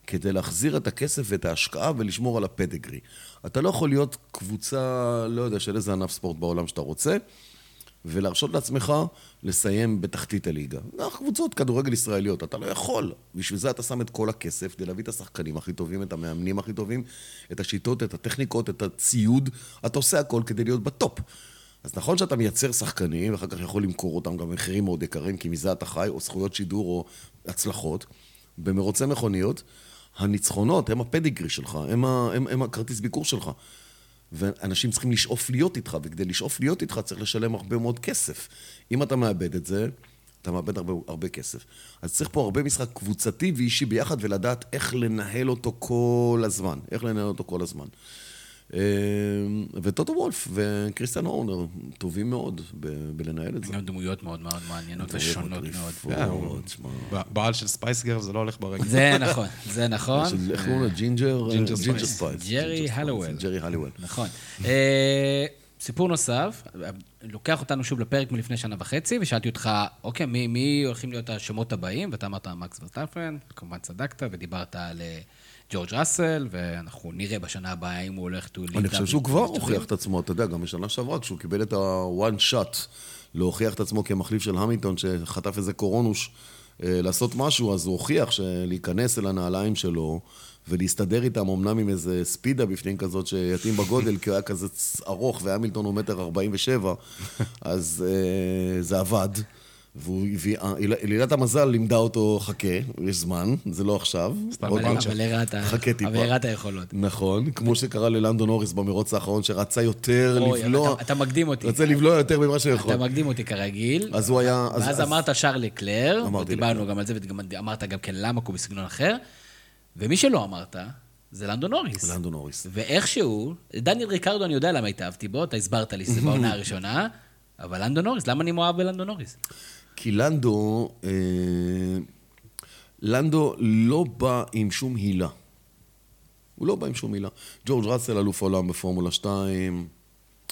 כדי להחזיר את הכסף ואת ההשקעה ולשמור על הפדגרי. אתה לא יכול להיות קבוצה, לא יודע, של איזה ענף ספורט בעולם שאתה רוצה, ולהרשות לעצמך לסיים בתחתית הליגה. אנחנו קבוצות כדורגל ישראליות, אתה לא יכול. בשביל זה אתה שם את כל הכסף, כדי להביא את השחקנים הכי טובים, את המאמנים הכי טובים, את השיטות, את הטכניקות, את הציוד, אתה עושה הכל כדי להיות בטופ. אז נכון שאתה מייצר שחקנים, ואחר כך יכול למכור אותם גם במחירים מאוד יקרים, כי מזה אתה חי, או זכויות שידור או הצלחות. במרוצי מכוניות, הניצחונות הם הפדיגרי שלך, הם, ה, הם, הם הכרטיס ביקור שלך. ואנשים צריכים לשאוף להיות איתך, וכדי לשאוף להיות איתך צריך לשלם הרבה מאוד כסף. אם אתה מאבד את זה, אתה מאבד הרבה, הרבה כסף. אז צריך פה הרבה משחק קבוצתי ואישי ביחד, ולדעת איך לנהל אותו כל הזמן. איך לנהל אותו כל הזמן. אה, וטוטו וולף וקריסטיאן הורנר טובים מאוד בלנהל את זה. גם דמויות מאוד מאוד מעניינות ושונות מאוד. ב- בעל של Spice Girl זה לא הולך ברגל. זה נכון, זה נכון. איך קוראים לו? Ginger? Ginger Ginger Spice. ג'רי. הלוול. ג'רי הלוול. נכון. אה, סיפור נוסף, לוקח אותנו שוב לפרק מלפני שנה וחצי, ושאלתי אותך, אוקיי, מי, מי הולכים להיות השמות הבאים? ואתה אמרת מקס ורסטאפן, כמובן צדקת, ודיברת על אה, ג'ורג' ראסל, ואנחנו נראה בשנה הבאה אם הוא הולך to lead אני חושב שהוא כבר הוכיח את עצמו, אתה יודע, גם בשנה שעברה, כשהוא קיבל את ה-one shot להוכיח את עצמו כמחליף של המילטון, שחטף איזה קורונוש, אה, לעשות משהו, אז הוא הוכיח שלהיכנס אל הנעליים שלו ולהסתדר איתם, אמנם עם איזה ספידה בפנים כזאת שיתאים בגודל, כי הוא היה כזה ארוך והמילטון הוא מטר ארבעים ושבע, אז אה, זה עבד. הביא, אה, המזל לימדה אותו, חכה, יש זמן, זה לא עכשיו. סתם אבל הראת- חכה טיפה. אבל הראת היכולות. נכון, כמו שקרה ללנדון אוריס במרוץ האחרון, שרצה יותר לבלוע, אתה- מקדים אותי. רצה לבלוע יותר ממה שיכול. אתה מקדים אותי כרגיל. אז הוא היה... אז- ואז אז- אמרת שרלי קלר, לקלר. גם על זה, ואמרת גם כן למה הוא בסגנון אחר, ומי שלא אמרת, זה לנדון נוריס. לנדון אוריס. ואיכשהו, דניאל ריקרדו, אני יודע למה התאהבתי בו, אתה הסברת לי שזה בעונה הראשונה, אבל לנדו נוריס, למה אני מאוהב בלנדו נוריס? כי לנדו, אה, לנדו לא בא עם שום הילה. הוא לא בא עם שום הילה. ג'ורג' ראסל, אלוף עולם בפורמולה 2,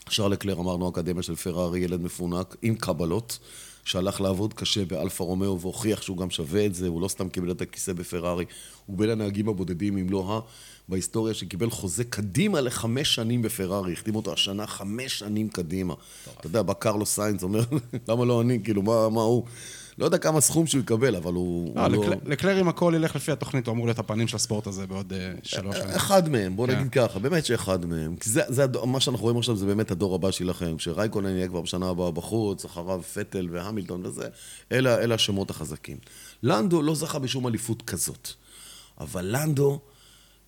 שארל לקלר, אמרנו, אקדמיה של פרארי, ילד מפונק, עם קבלות, שהלך לעבוד קשה באלפה רומאו והוכיח שהוא גם שווה את זה, הוא לא סתם קיבל את הכיסא בפרארי, הוא בין הנהגים הבודדים, אם לא ה... בהיסטוריה שקיבל חוזה קדימה לחמש שנים בפרארי, החתים אותו השנה חמש שנים קדימה. אתה יודע, בא קרלוס סיינס, אומר, למה לא אני, כאילו, מה, מה הוא? לא יודע כמה סכום שהוא יקבל, אבל הוא... לא, הוא לא... לקלר- אם הכל ילך לפי התוכנית, הוא אמור להיות הפנים של הספורט הזה בעוד אה, שלוש שנים. אחד מהם, בוא כן. נגיד ככה, באמת שאחד מהם. כי זה, זה הדור, מה שאנחנו רואים עכשיו זה באמת הדור הבא שיילחם. כשרייקונן יהיה כבר בשנה הבאה בחוץ, אחריו פטל והמילטון וזה, אלה, אלה השמות החזקים. לנדו לא זכה בשום אליפות כזאת. אבל לנדו,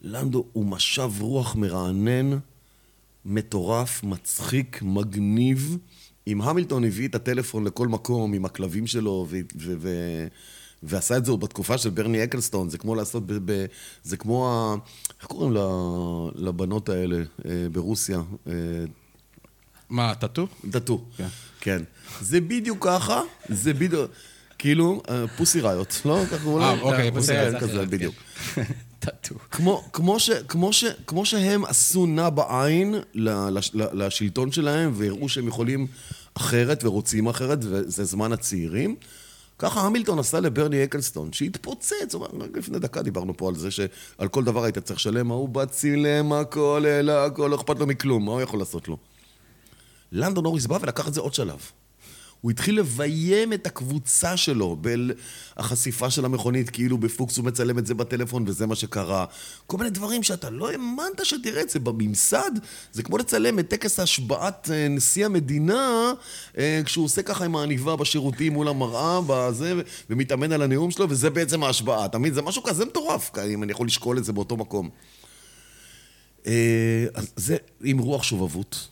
לנדו הוא משב רוח מרענן מטורף, מצחיק, מגניב. אם המילטון הביא את הטלפון לכל מקום עם הכלבים שלו, ו- ו- ו- ועשה את זה בתקופה של ברני אקלסטון, זה כמו לעשות, ב- ב- זה כמו, ה- איך קוראים ל- לבנות האלה אה, ברוסיה? אה, מה, טאטו? דתו. כן. כן. זה בדיוק ככה, זה בדיוק, כאילו, אה, פוסי ראיות, לא? ככה אה? אוקיי, כן, פוסי כן, ראיות, כזה, בדיוק. טאטו. כמו, כמו, ש, כמו, ש, כמו שהם עשו נע בעין לשלטון שלהם והראו שהם יכולים אחרת ורוצים אחרת, וזה זמן הצעירים, ככה המילטון עשה לברני אקלסטון, שהתפוצץ, רק לפני דקה דיברנו פה על זה שעל כל דבר היית צריך לשלם, ההוא בא צילם הכל, העלה הכל, לא אכפת לו מכלום, מה הוא יכול לעשות לו? לנדון נוריס בא ולקח את זה עוד שלב. הוא התחיל לביים את הקבוצה שלו בחשיפה של המכונית, כאילו בפוקס הוא מצלם את זה בטלפון וזה מה שקרה. כל מיני דברים שאתה לא האמנת שתראה את זה בממסד. זה כמו לצלם את טקס השבעת אה, נשיא המדינה, אה, כשהוא עושה ככה עם העניבה בשירותים מול המראה, בזה, ומתאמן על הנאום שלו, וזה בעצם ההשבעה. אתה מבין? זה משהו כזה מטורף, אם אני יכול לשקול את זה באותו מקום. אה, אז זה עם רוח שובבות,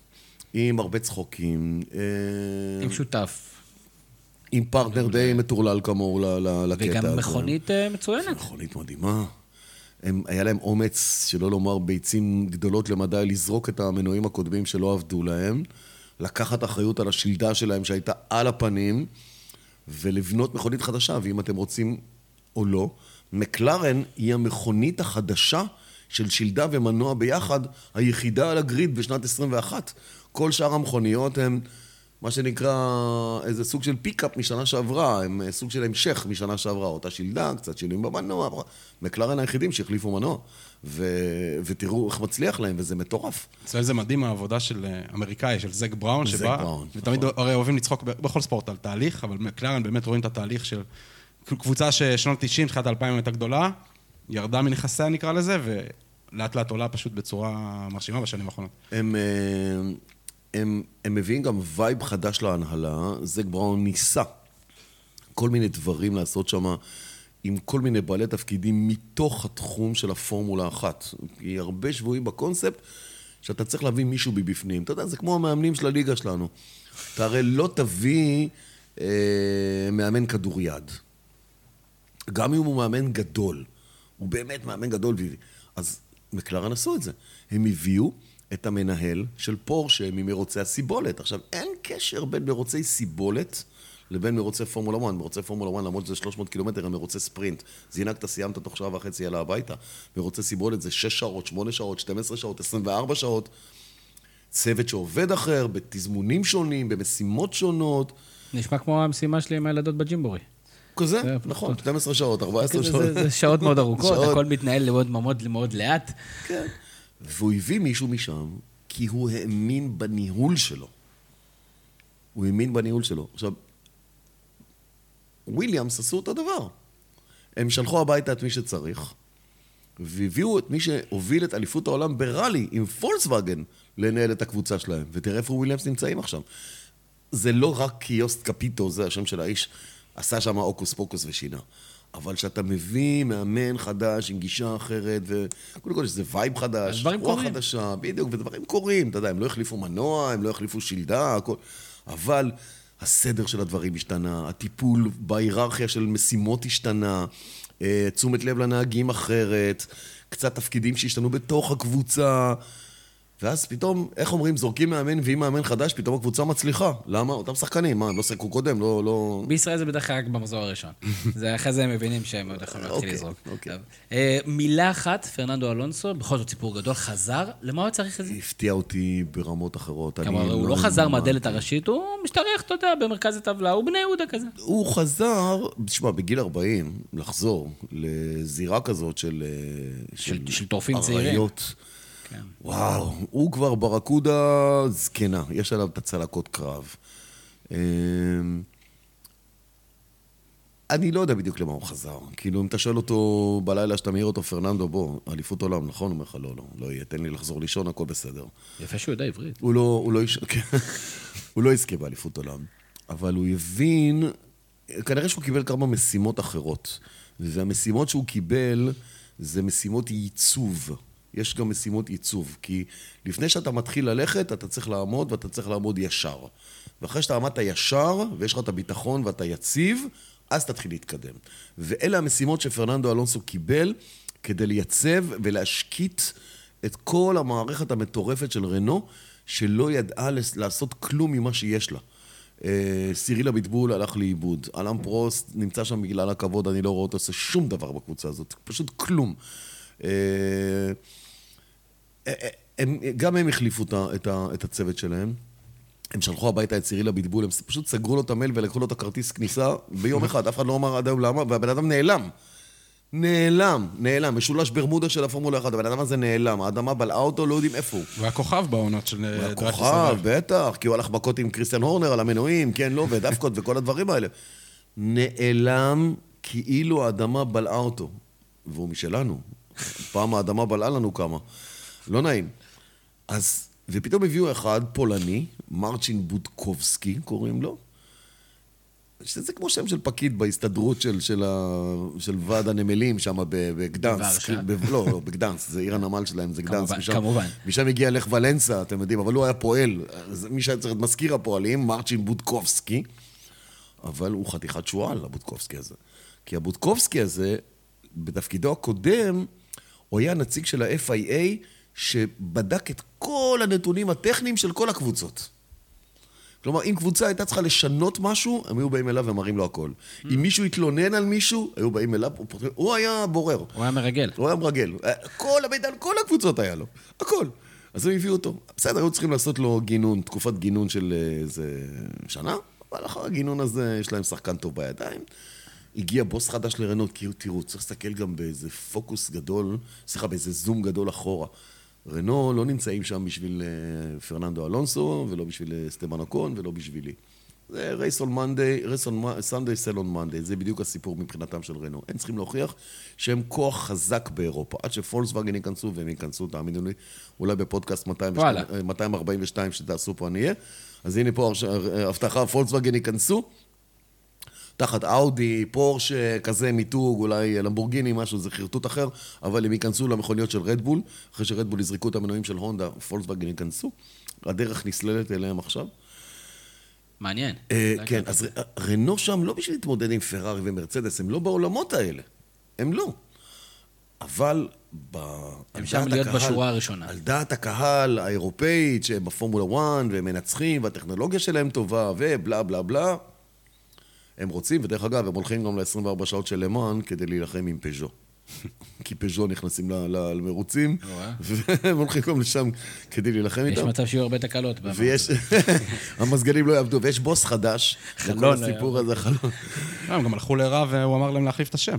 עם הרבה צחוקים. אה, עם שותף. עם פרטנר די מטורלל כמוהו לקטע הזה. וגם מכונית אה, מצוינת. מכונית מדהימה. הם, היה להם אומץ, שלא לומר ביצים גדולות למדי, לזרוק את המנועים הקודמים שלא עבדו להם, לקחת אחריות על השלדה שלהם שהייתה על הפנים, ולבנות מכונית חדשה, ואם אתם רוצים או לא, מקלרן היא המכונית החדשה של שלדה ומנוע ביחד, היחידה על הגריד בשנת 21. כל שאר המכוניות הן מה שנקרא איזה סוג של פיקאפ משנה שעברה, הם אה, סוג של המשך משנה שעברה, אותה שלדה, קצת שינויים במנוע, מקלרן היחידים שהחליפו מנוע. ו... ותראו איך מצליח להם, וזה מטורף. אצלנו זה מדהים העבודה של אה, אמריקאי, של זק בראון, זק שבא, בראון, ותמיד נכון. הרי אוהבים לצחוק בכל ספורט על תהליך, אבל מקלרן באמת רואים את התהליך של קבוצה ששנות 90, תחילת 2000 הייתה גדולה, ירדה מנכסיה נקרא לזה, ולאט לאט עולה פשוט בצורה מרשימה בשנים האחרונות. הם, אה, הם, הם מביאים גם vibe חדש להנהלה, זק בראון ניסה כל מיני דברים לעשות שם עם כל מיני בעלי תפקידים מתוך התחום של הפורמולה אחת. כי הרבה שבויים בקונספט שאתה צריך להביא מישהו מבפנים. אתה יודע, זה כמו המאמנים של הליגה שלנו. אתה הרי לא תביא אה, מאמן כדוריד. גם אם הוא מאמן גדול, הוא באמת מאמן גדול, אז מקלרן עשו את זה. הם הביאו את המנהל של פורשה ממרוצי הסיבולת. עכשיו, אין קשר בין מרוצי סיבולת לבין מרוצי פורמולה 1. מרוצי פורמולה 1, למרות שזה 300 קילומטר, הם מרוצי ספרינט. זינקת, סיימת תוך שעה וחצי, יאללה הביתה. מרוצי סיבולת זה 6 שעות, 8 שעות, 12 שעות, 24 שעות. צוות שעובד אחר, בתזמונים שונים, במשימות שונות. נשמע כמו המשימה שלי עם הילדות בג'ימבורי. כזה, זה נכון, 12 שעות, 14 זה- שעות. זה שעות מאוד ארוכות. הכל מתנהל מאוד מאוד לאט. כן. והוא הביא מישהו משם, כי הוא האמין בניהול שלו. הוא האמין בניהול שלו. עכשיו, וויליאמס עשו אותו דבר. הם שלחו הביתה את מי שצריך, והביאו את מי שהוביל את אליפות העולם בראלי עם פולקסווגן לנהל את הקבוצה שלהם. ותראה איפה וויליאמס נמצאים עכשיו. זה לא רק יוסט קפיטו, זה השם של האיש, עשה שם הוקוס פוקוס ושינה. אבל כשאתה מביא מאמן חדש עם גישה אחרת, וקודם כל יש איזה vibe חדש, רוח קורים. חדשה, בדיוק, ודברים קורים, אתה יודע, הם לא החליפו מנוע, הם לא החליפו שלדה, הכל. אבל הסדר של הדברים השתנה, הטיפול בהיררכיה של משימות השתנה, אה, תשומת לב לנהגים אחרת, קצת תפקידים שהשתנו בתוך הקבוצה. ואז פתאום, איך אומרים, זורקים מאמן ועם מאמן חדש, פתאום הקבוצה מצליחה. למה? אותם שחקנים, מה, הם לא שיחקו קודם? לא, לא... בישראל זה בדרך כלל רק במחזור הראשון. זה אחרי זה הם מבינים שהם עוד יכולים להתחיל אוקיי, לזרוק. אוקיי. אה, מילה אחת, פרננדו אלונסו, בכל זאת סיפור גדול, חזר, למה הוא צריך את זה? הפתיע אותי ברמות אחרות. כלומר, הוא לא חזר האמנתי. מהדלת הראשית, הוא משתרך, אתה יודע, במרכז הטבלה, הוא בני יהודה כזה. הוא חזר, תשמע, בגיל 40, לחזור לזירה כזאת של... אה, של- של טורפים צעירים. כן. וואו, הוא כבר ברקודה זקנה, יש עליו את הצלקות קרב. אמ, אני לא יודע בדיוק למה הוא חזר. כאילו, אם אתה שואל אותו בלילה שאתה מעיר אותו, פרננדו, בוא, אליפות עולם, נכון? הוא אומר לך, לא, לא, לא יהיה, תן לי לחזור לישון, הכל בסדר. יפה שהוא יודע עברית. הוא לא, הוא לא, יש... כן. הוא לא יזכה באליפות עולם, אבל הוא הבין, כנראה שהוא קיבל כמה משימות אחרות. והמשימות שהוא קיבל זה משימות ייצוב יש גם משימות עיצוב. כי לפני שאתה מתחיל ללכת, אתה צריך לעמוד ואתה צריך לעמוד ישר. ואחרי שאתה עמדת ישר, ויש לך את הביטחון ואתה יציב, אז תתחיל להתקדם. ואלה המשימות שפרננדו אלונסו קיבל כדי לייצב ולהשקיט את כל המערכת המטורפת של רנו, שלא ידעה לעשות כלום ממה שיש לה. אה, סיריל אביטבול הלך לאיבוד. אלן פרוסט נמצא שם בגלל הכבוד, אני לא רואה אותו עושה שום דבר בקבוצה הזאת. פשוט כלום. אה, אה, הם, גם הם החליפו את הצוות שלהם. הם שלחו הביתה את סיריל אביטבול, הם פשוט סגרו לו את המייל ולקחו לו את הכרטיס כניסה ביום אחד, אף אחד לא אמר עד היום למה, והבן אדם נעלם. נעלם, נעלם, משולש ברמודה של הפורמולה 1, הבן אדם הזה נעלם, האדמה בלעה אותו, לא יודעים איפה הוא. הוא היה כוכב בעונות של Drive to Survive. הוא היה כוכב, בטח, כי הוא הלך מכות עם קריסטיאן הורנר על המנועים, כן, לא, ודווקות וכל הדברים האלה. נעלם כאילו האדמה בלעה אותו. והוא משלנו. פעם האדמה בלעה לנו כמה. לא נעים. אז, ופתאום הביאו אחד, פולני, מרצ'ין בודקובסקי קוראים לו, שזה כמו שם של פקיד בהסתדרות של, של, ה, של ועד הנמלים שם בגדנס. ב, לא, לא, בגדנס, זה עיר הנמל שלהם, זה גדנס. כמובן, משם, כמובן. משם הגיע לך ולנסה, אתם יודעים, אבל הוא היה פועל. מי שהיה צריך את מזכיר הפועלים, מרצ'ין בודקובסקי, אבל הוא חתיכת שועל, הבודקובסקי הזה. כי הבודקובסקי הזה, בתפקידו הקודם, הוא היה נציג של ה-FIA, שבדק את כל הנתונים הטכניים של כל הקבוצות. כלומר, אם קבוצה הייתה צריכה לשנות משהו, הם היו באים אליו ומראים לו הכל. אם מישהו התלונן על מישהו, היו באים אליו, הוא היה בורר. הוא היה מרגל. הוא היה מרגל. כל המידע על כל הקבוצות היה לו, הכל. אז הם הביאו אותו. בסדר, היו צריכים לעשות לו גינון, תקופת גינון של איזה שנה, אבל אחר הגינון הזה יש להם שחקן טוב בידיים. הגיע בוס חדש לרנו, כי תראו, צריך להסתכל גם באיזה פוקוס גדול, סליחה, באיזה זום גדול אחורה. רנו לא נמצאים שם בשביל אה, פרננדו אלונסו, ולא בשביל אה, סטבן אוקון, ולא בשבילי. זה race on Monday, race on Sunday, sell on Monday, זה בדיוק הסיפור מבחינתם של רנו. הם צריכים להוכיח שהם כוח חזק באירופה. עד שפולקסווגן ייכנסו, והם ייכנסו, תאמינו לי, אולי בפודקאסט 242 שתעשו פה אני אהיה. אז הנה פה הבטחה, פולקסווגן ייכנסו. תחת אאודי, פורשה, כזה מיתוג, אולי למבורגיני, משהו, זה חרטוט אחר, אבל הם ייכנסו למכוניות של רדבול, אחרי שרדבול יזרקו את המנועים של הונדה, פולקסווגן ייכנסו. הדרך נסללת אליהם עכשיו. מעניין. אה, כן, אז רנו שם לא בשביל להתמודד עם פרארי ומרצדס, הם לא בעולמות האלה. הם לא. אבל ב... הם שם להיות הקהל, בשורה הראשונה. על דעת הקהל האירופאית, שהם בפורמולה 1 והם מנצחים, והטכנולוגיה שלהם טובה, ובלה בלה בלה, הם רוצים, ודרך אגב, הם הולכים גם ל-24 שעות של למאן כדי להילחם עם פז'ו. כי פז'ו נכנסים למרוצים, והם הולכים גם לשם כדי להילחם איתם. יש מצב שיהיו הרבה תקלות. ויש... המזגנים לא יעבדו, ויש בוס חדש. חלון. הסיפור הזה, חלון. אה, הם גם הלכו לרע והוא אמר להם להחליף את השם.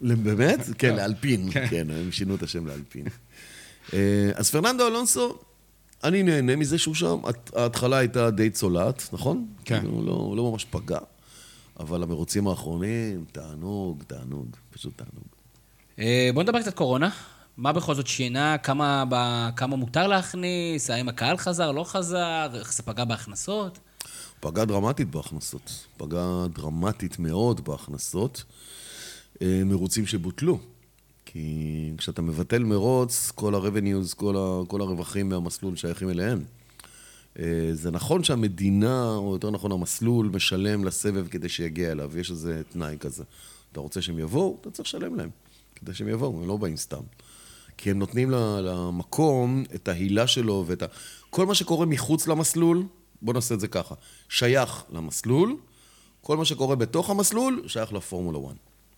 באמת? כן, לאלפין. כן. כן, הם שינו את השם לאלפין. אה, אז פרננדו אלונסו, אני נהנה מזה שהוא שם. ההתחלה הייתה די צולעת, נכון? כן. הוא לא, לא ממש פגע. אבל המרוצים האחרונים, תענוג, תענוג, פשוט תענוג. אה, בוא נדבר קצת קורונה. מה בכל זאת שינה? כמה, כמה מותר להכניס? האם הקהל חזר, לא חזר? איך זה פגע בהכנסות? פגע דרמטית בהכנסות. פגע דרמטית מאוד בהכנסות. אה, מרוצים שבוטלו. כי כשאתה מבטל מרוץ, כל ה-revenues, כל, ה- כל הרווחים מהמסלול שייכים אליהם. אה, זה נכון שהמדינה, או יותר נכון המסלול, משלם לסבב כדי שיגיע אליו, יש איזה תנאי כזה. אתה רוצה שהם יבואו, אתה צריך לשלם להם, כדי שהם יבואו, הם לא באים סתם. כי הם נותנים למקום את ההילה שלו ואת ה... כל מה שקורה מחוץ למסלול, בוא נעשה את זה ככה, שייך למסלול, כל מה שקורה בתוך המסלול, שייך לפורמולה 1,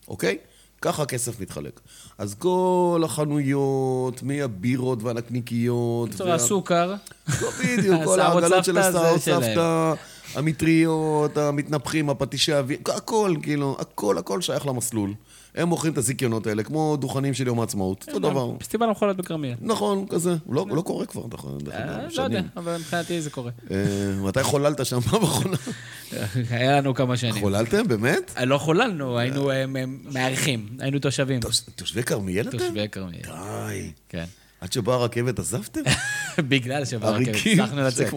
אוקיי? ככה הכסף מתחלק. אז כל החנויות, מהבירות והנקניקיות... בקיצור, הסוכר. לא, בדיוק, כל העגלות של הסעות סבתא, המטריות, המתנפחים, הפטישי אוויר, הכל, כאילו, הכל, הכל שייך למסלול. הם מוכרים את הזיכיונות האלה, כמו דוכנים של יום העצמאות, אותו דבר. פסטיבל המכולות בכרמיאל. נכון, כזה. לא, לא קורה כבר, נכון. לא יודע, אבל מבחינתי זה קורה. אה, מתי חוללת שם פעם אחרונה? היה לנו כמה שנים. חוללתם, באמת? אה, לא חוללנו, היינו מארחים, היינו תושבים. תושבי כרמיאל אתם? תושבי כרמיאל. די. כן. עד שבאה הרכבת עזבתם? בגלל שבאה הרכבת, הצלחנו לצאת.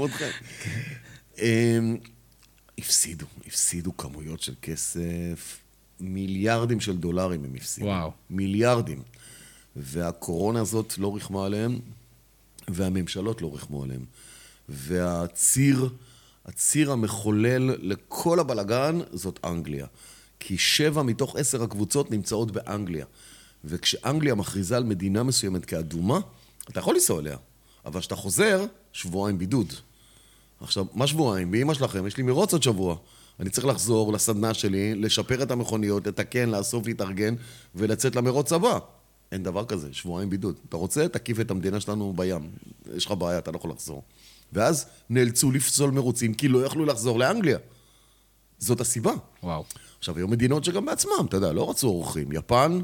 הפסידו, הפסידו כמויות של כסף. מיליארדים של דולרים הם הפסידו. וואו. מיליארדים. והקורונה הזאת לא ריחמה עליהם, והממשלות לא ריחמו עליהם. והציר, הציר המחולל לכל הבלגן זאת אנגליה. כי שבע מתוך עשר הקבוצות נמצאות באנגליה. וכשאנגליה מכריזה על מדינה מסוימת כאדומה, אתה יכול לנסוע אליה, אבל כשאתה חוזר, שבועיים בידוד. עכשיו, מה שבועיים? באמא שלכם, יש לי מרוץ עוד שבוע. אני צריך לחזור לסדנה שלי, לשפר את המכוניות, לתקן, לאסוף, להתארגן ולצאת למרוץ הבא. אין דבר כזה, שבועיים בידוד. אתה רוצה, תקיף את המדינה שלנו בים. יש לך בעיה, אתה לא יכול לחזור. ואז נאלצו לפסול מרוצים כי לא יכלו לחזור לאנגליה. זאת הסיבה. וואו. עכשיו, היו מדינות שגם בעצמם, אתה יודע, לא רצו אורחים. יפן,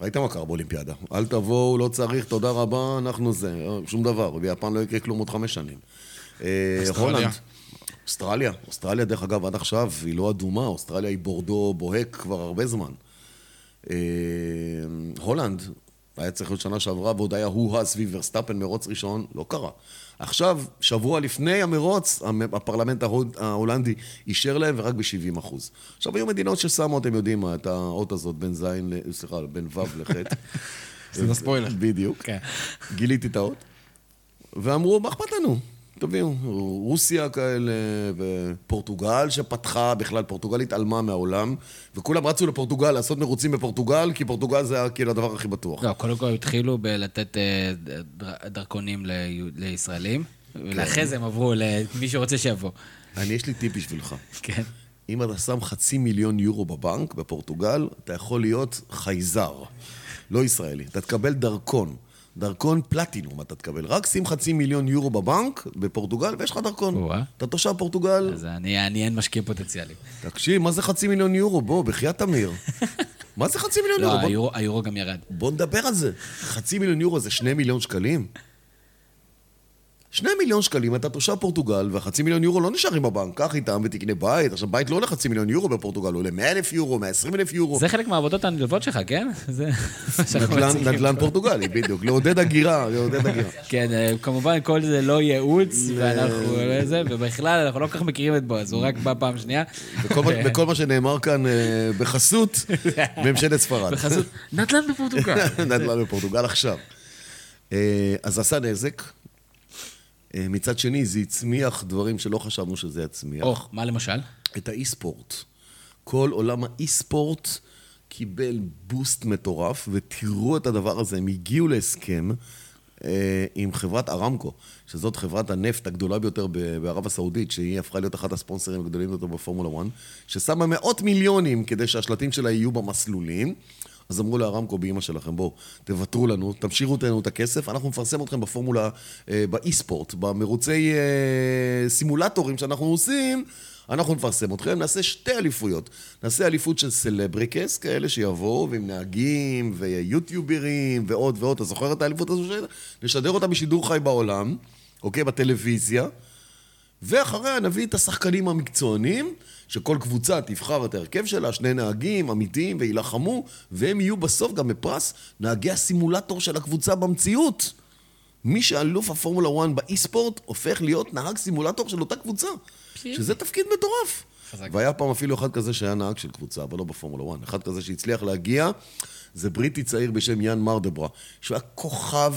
ראית מה קרה באולימפיאדה. אל תבואו, לא צריך, תודה רבה, אנחנו זה, שום דבר. ביפן לא יקרה כלום עוד חמש שנים. אה. הולנד. אוסטרליה. אוסטרליה, דרך אגב, עד עכשיו היא לא אדומה, אוסטרליה היא בורדו בוהק כבר הרבה זמן. אה, הולנד, היה צריך להיות שנה שעברה, ועוד היה הוא-הא סביב ורסטאפן מרוץ ראשון, לא קרה. עכשיו, שבוע לפני המרוץ, המ- הפרלמנט ההולנדי אישר להם, ורק ב-70 אחוז. עכשיו, היו מדינות ששמו, אתם יודעים מה, את האות הזאת בין זין, ל- סליחה, בין ו' לח'. עשית ספוילר. בדיוק. כן. גיליתי את האות. ואמרו, מה אכפת לנו? תביאו, רוסיה כאלה, ופורטוגל שפתחה, בכלל פורטוגל התעלמה מהעולם, וכולם רצו לפורטוגל לעשות מרוצים בפורטוגל, כי פורטוגל זה היה כאילו הדבר הכי בטוח. לא, קודם כל התחילו בלתת אה, דר- דרכונים לישראלים, ואחרי זה הם עברו למי שרוצה שיבוא. אני, יש לי טיפ בשבילך. כן. אם אתה שם חצי מיליון יורו בבנק, בפורטוגל, אתה יכול להיות חייזר, לא ישראלי. אתה תקבל דרכון. דרכון פלטינום אתה תקבל. רק שים חצי מיליון יורו בבנק, בפורטוגל, ויש לך דרכון. אתה תושב פורטוגל, אז אני אני אין משקיע פוטנציאלי. תקשיב, מה זה חצי מיליון יורו? בוא, בחייאת תמיר. מה זה חצי מיליון לא, יורו? בוא- היורו- היורו גם ירד. בוא נדבר על זה. חצי מיליון יורו זה שני מיליון שקלים? שני מיליון שקלים, אתה תושב פורטוגל, והחצי מיליון יורו לא נשארים בבנק. קח איתם ותקנה בית. עכשיו, בית לא עולה חצי מיליון יורו בפורטוגל, הוא עולה 100 אלף יורו, 120 אלף יורו. זה חלק מהעבודות הנלוות שלך, כן? זה נדל"ן- מציגים. נדל"ן פורטוגלי, בדיוק. לעודד הגירה, לעודד הגירה. כן, אה, כמובן כל זה לא ייעוץ, ואנחנו לא זה, ובכלל אנחנו לא כל כך מכירים את בועז, הוא רק בא פעם שנייה. וכל מה- שנאמר כאן אה, בחסות ממשלת ספרד. בחסות נדל"ן בפורטוגל. נדל"ן בפורטוגל עכשיו. אה, אז עשה נזק. אה, מצד שני, זה הצמיח דברים שלא חשבנו שזה יצמיח. אוח, מה למשל? את האי-ספורט. כל עולם האי-ספורט קיבל בוסט מטורף, ותראו את הדבר הזה, הם הגיעו להסכם אה, עם חברת ארמקו, שזאת חברת הנפט הגדולה ביותר בערב הסעודית, שהיא הפכה להיות אחת הספונסרים הגדולים ביותר בפורמולה 1, ששמה מאות מיליונים כדי שהשלטים שלה יהיו במסלולים. אז אמרו לארמקו, באמא שלכם, בואו, תוותרו לנו, תמשיכו לנו את הכסף, אנחנו נפרסם אתכם בפורמולה, אה, באי-ספורט, במרוצי אה, סימולטורים שאנחנו עושים, אנחנו נפרסם אתכם, נעשה שתי אליפויות. נעשה אליפות של סלבריקס, כאלה שיבואו, ועם נהגים, ויוטיוברים, ועוד ועוד. אתה זוכר את האליפות הזו? נשדר אותה בשידור חי בעולם, אוקיי? בטלוויזיה. ואחריה נביא את השחקנים המקצוענים, שכל קבוצה תבחר את ההרכב שלה, שני נהגים אמיתיים ויילחמו, והם יהיו בסוף גם בפרס נהגי הסימולטור של הקבוצה במציאות. מי שאלוף הפורמולה 1 באי-ספורט הופך להיות נהג סימולטור של אותה קבוצה, שזה תפקיד מטורף. חזק. והיה פעם אפילו אחד כזה שהיה נהג של קבוצה, אבל לא בפורמולה 1. אחד כזה שהצליח להגיע, זה בריטי צעיר בשם יאן מרדברה, שהוא היה כוכב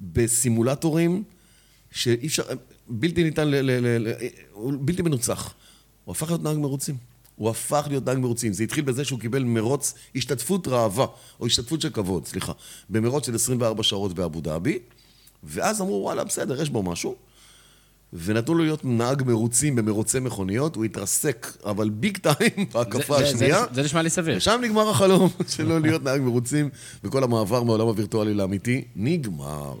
בסימולטורים שאי אפשר, בלתי ניתן, ל, ל, ל, ל, בלתי מנוצח. הוא הפך להיות נהג מרוצים. הוא הפך להיות נהג מרוצים. זה התחיל בזה שהוא קיבל מרוץ, השתתפות ראווה, או השתתפות של כבוד, סליחה, במרוץ של 24 שעות באבו דאבי, ואז אמרו, וואלה, בסדר, יש בו משהו. ונתנו לו להיות נהג מרוצים במרוצי מכוניות, הוא התרסק, אבל ביג טיים בהקפה זה- השנייה. זה- זה נשמע לי סביר. ושם נגמר החלום שלו להיות נהג מרוצים, וכל המעבר מהעולם הווירטואלי לאמיתי נגמר.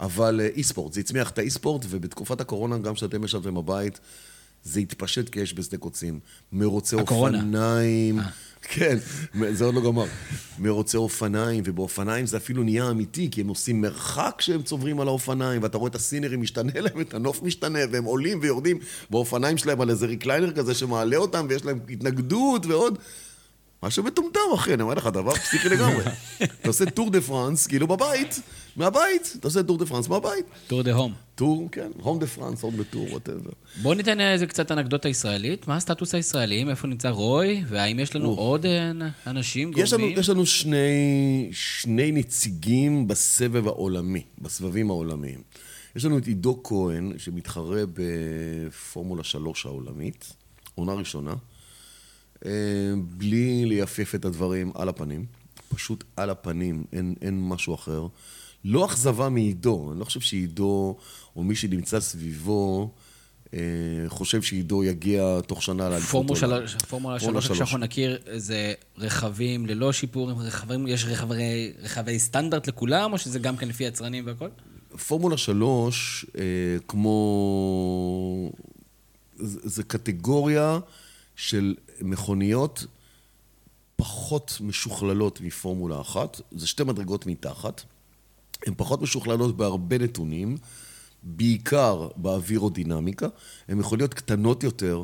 אבל אה, אי-ספורט, זה הצמיח את האי-ספורט, ובתקופת הקורונה, גם כשאתם ישבתם בבית, זה התפשט כאש בשדה קוצים. מרוצי הקורונה. אופניים, אה. כן, זה עוד לא גמר. מרוצי אופניים, ובאופניים זה אפילו נהיה אמיתי, כי הם עושים מרחק כשהם צוברים על האופניים, ואתה רואה את הסינרים משתנה להם, את הנוף משתנה, והם עולים ויורדים באופניים שלהם על איזה ריקליינר כזה שמעלה אותם, ויש להם התנגדות ועוד. משהו מטומטם, אחי, אני אומר לך, דבר פסיכי לגמרי. אתה עושה טור דה פרנס, כאילו בבית, מהבית, אתה עושה טור דה פרנס מהבית. Tour de Home. Tour, כן, Home de France, Home de Tour, whatever. בואו ניתן איזה קצת אנקדוטה ישראלית. מה הסטטוס הישראלי? איפה נמצא רוי? והאם יש לנו עוד אה, אנשים, גורמים? יש לנו שני, שני נציגים בסבב העולמי, בסבבים העולמיים. יש לנו את עידו כהן, שמתחרה בפורמולה 3 העולמית, עונה ראשונה, אה, בלי לייפות את הדברים על הפנים, פשוט על הפנים, אין, אין משהו אחר. לא אכזבה מעידו, אני לא חושב שעידו, או מי שנמצא סביבו, אה, חושב שעידו יגיע תוך שנה לאליפות פורמולה. שלוש, פורמולה פורמולה שלוש, שלוש. שאנחנו נכיר, זה רכבים ללא שיפורים, רכבים, יש רכבי, רכבי סטנדרט לכולם, או שזה גם כן לפי יצרנים והכל? פורמולה 3, אה, כמו... זה זה קטגוריה של מכוניות פחות משוכללות מפורמולה 1. זה שתי מדרגות מתחת. הן פחות משוכללות בהרבה נתונים, בעיקר באווירודינמיקה. הן להיות קטנות יותר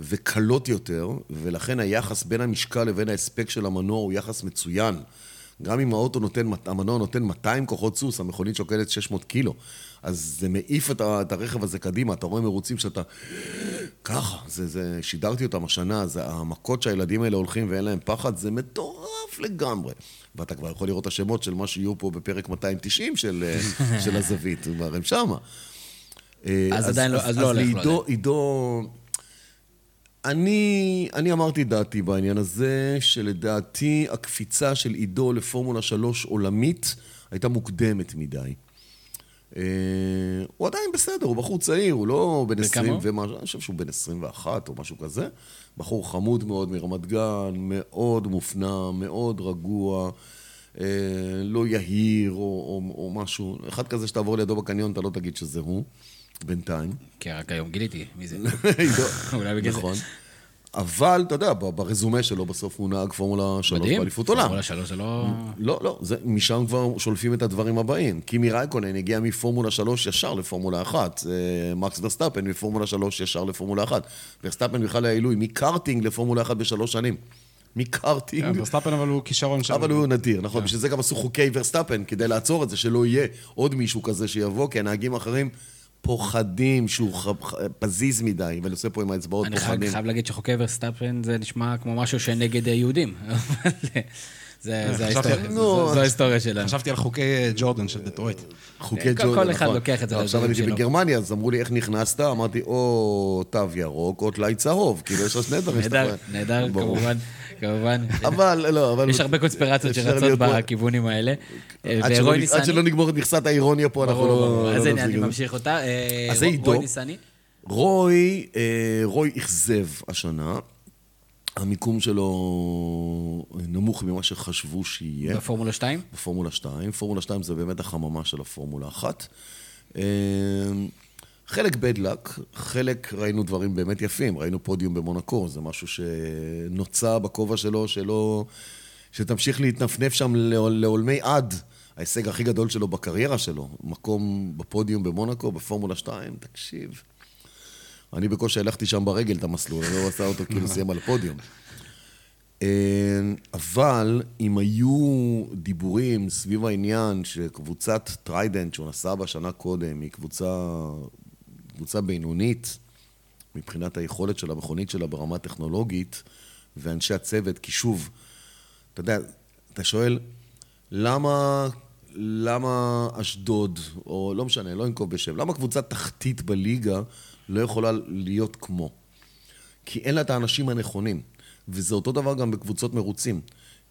וקלות יותר, ולכן היחס בין המשקל לבין ההספק של המנוע הוא יחס מצוין. גם אם האוטו נותן, המנוע נותן 200 כוחות סוס, המכונית שוקלת 600 קילו. אז זה מעיף את, ה- את הרכב הזה קדימה, אתה רואה מרוצים שאתה... ככה, זה, זה, שידרתי אותם השנה, זה המכות שהילדים האלה הולכים ואין להם פחד, זה מטורף לגמרי. ואתה כבר יכול לראות את השמות של מה שיהיו פה בפרק 290 של, אה, של הזווית, כבר הם שמה. אה, אז עדיין לא- אז לא הולך לעידו, עדיין. עידו... אני, אני אמרתי את דעתי בעניין הזה, שלדעתי הקפיצה של עידו לפורמולה 3 עולמית הייתה מוקדמת מדי. אה, הוא עדיין בסדר, הוא בחור צעיר, הוא לא בן וכמה 20 הוא? ומשהו, אני חושב שהוא בן 21 או משהו כזה. בחור חמוד מאוד מרמת גן, מאוד מופנם, מאוד רגוע, אה, לא יהיר או, או, או משהו. אחד כזה שתעבור לידו בקניון, אתה לא תגיד שזה הוא, בינתיים. כי רק היום גיליתי מי זה. אולי בגלל זה. נכון. אבל, אתה יודע, ברזומה שלו בסוף הוא נהג פורמולה 3 מדהים. באליפות עולם. פורמולה שלוש זה לא... לא, לא, זה, משם כבר שולפים את הדברים הבאים. קימי רייקונן הגיע מפורמולה 3 ישר לפורמולה 1. אה, מקס ורסטאפן מפורמולה 3 ישר לפורמולה 1. ורסטאפן בכלל היה עילוי מקארטינג לפורמולה 1 בשלוש שנים. מקארטינג. ורסטאפן אבל הוא כישרון שם. אבל הוא נדיר, נכון. בשביל זה גם עשו חוקי ורסטאפן, כדי לעצור את זה, שלא יהיה עוד מישהו כזה שיבוא, כי הנהגים האחרים פוחדים שהוא פזיז מדי, ואני עושה פה עם האצבעות אני חייב, פוחדים. חייב להגיד שחוקי ורסטאפן זה נשמע כמו משהו שנגד יהודים. אבל זה, ההיסטוריה, זו, שלנו. חשבתי על חוקי אה, ג'ורדן של דטרויט. חוקי כל- ג'ורדן, כל אחד נכון. לוקח את זה עכשיו לדברים אני הייתי שלו. בגרמניה, אז אמרו לי, איך נכנסת? אמרתי, או תו ירוק או טלאי צהוב. כאילו, יש לך שני דברים שאתה נהדר, נהדר. כמובן, כמובן. אבל, לא, אבל... יש הרבה קונספירציות שרצות בכיוונים האלה. עד ורוי שלא- נגמור את מכסת האירוניה פה, אנחנו לא... לא אז הנה, אני. ממשיך אותה. אה, אז זה עידו. רוי ניסני. רוי, אה, רוי אכזב השנה. המיקום שלו נמוך ממה שחשבו שיהיה. בפורמולה 2. בפורמולה 2. פורמולה 2 זה באמת החממה של הפורמולה 1. אה, חלק bad luck, חלק ראינו דברים באמת יפים. ראינו פודיום במונקו, זה משהו שנוצע בכובע שלו, שלא... שתמשיך להתנפנף שם לעול- לעולמי עד. ההישג הכי גדול שלו בקריירה שלו, מקום בפודיום במונקו, בפורמולה 2, תקשיב. אני בקושי הלכתי שם ברגל את המסלול, אני לא עשה אותו כאילו סיים על הפודיום. אה, אבל אם היו דיבורים סביב העניין שקבוצת טריידנט שהוא נסע בה שנה קודם היא קבוצה, קבוצה בינונית מבחינת היכולת של המכונית שלה ברמה טכנולוגית ואנשי הצוות, כי שוב, אתה יודע, אתה שואל, למה, למה אשדוד, או לא משנה, לא אנקוב בשם, למה קבוצה תחתית בליגה לא יכולה להיות כמו? כי אין לה את האנשים הנכונים. וזה אותו דבר גם בקבוצות מרוצים.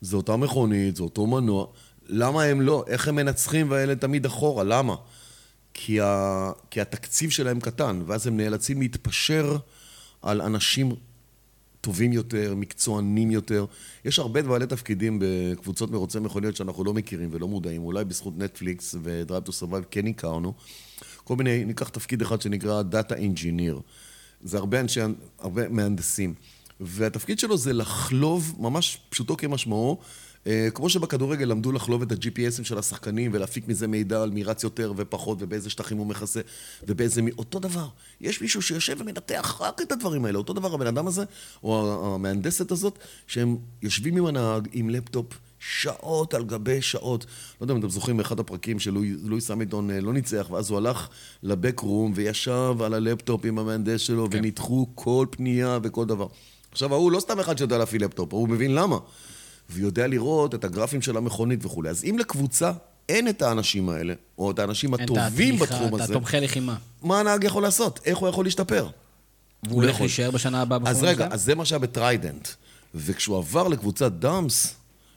זה אותה מכונית, זה אותו מנוע. למה הם לא? איך הם מנצחים והאלה תמיד אחורה? למה? כי, ה... כי התקציב שלהם קטן, ואז הם נאלצים להתפשר על אנשים טובים יותר, מקצוענים יותר. יש הרבה בעלי תפקידים בקבוצות מרוצי מכוניות שאנחנו לא מכירים ולא מודעים. אולי בזכות נטפליקס ו-Drive to Survive כן הכרנו. כל מיני, ניקח תפקיד אחד שנקרא Data Engineer. זה הרבה אנשי, הרבה מהנדסים. והתפקיד שלו זה לחלוב, ממש פשוטו כמשמעו, אה, כמו שבכדורגל למדו לחלוב את ה-GPSים של השחקנים ולהפיק מזה מידע על מי רץ יותר ופחות ובאיזה שטחים הוא מכסה ובאיזה מי... אותו דבר. יש מישהו שיושב ומנתח רק את הדברים האלה. אותו דבר הבן אדם הזה, או המהנדסת הזאת, שהם יושבים עם הנהג, עם לפטופ, שעות על גבי שעות. לא יודע אם אתם זוכרים מאחד הפרקים שלואיס המילטון אה, לא ניצח, ואז הוא הלך ל back room וישב על הלפטופ עם המהנדס שלו, כן. וניתחו כל פנייה וכל דבר. עכשיו, ההוא לא סתם אחד שיודע להפעיל לפטופ, הוא מבין למה. ויודע לראות את הגרפים של המכונית וכולי. אז אם לקבוצה אין את האנשים האלה, או את האנשים הטובים בתחום הזה... את התומכי לחימה. מה הנהג יכול לעשות? איך הוא יכול להשתפר? והוא הולך להישאר בשנה הבאה בפורמולה? אז רגע, אז זה מה שהיה בטריידנט. וכשהוא עבר לקבוצת דאמס,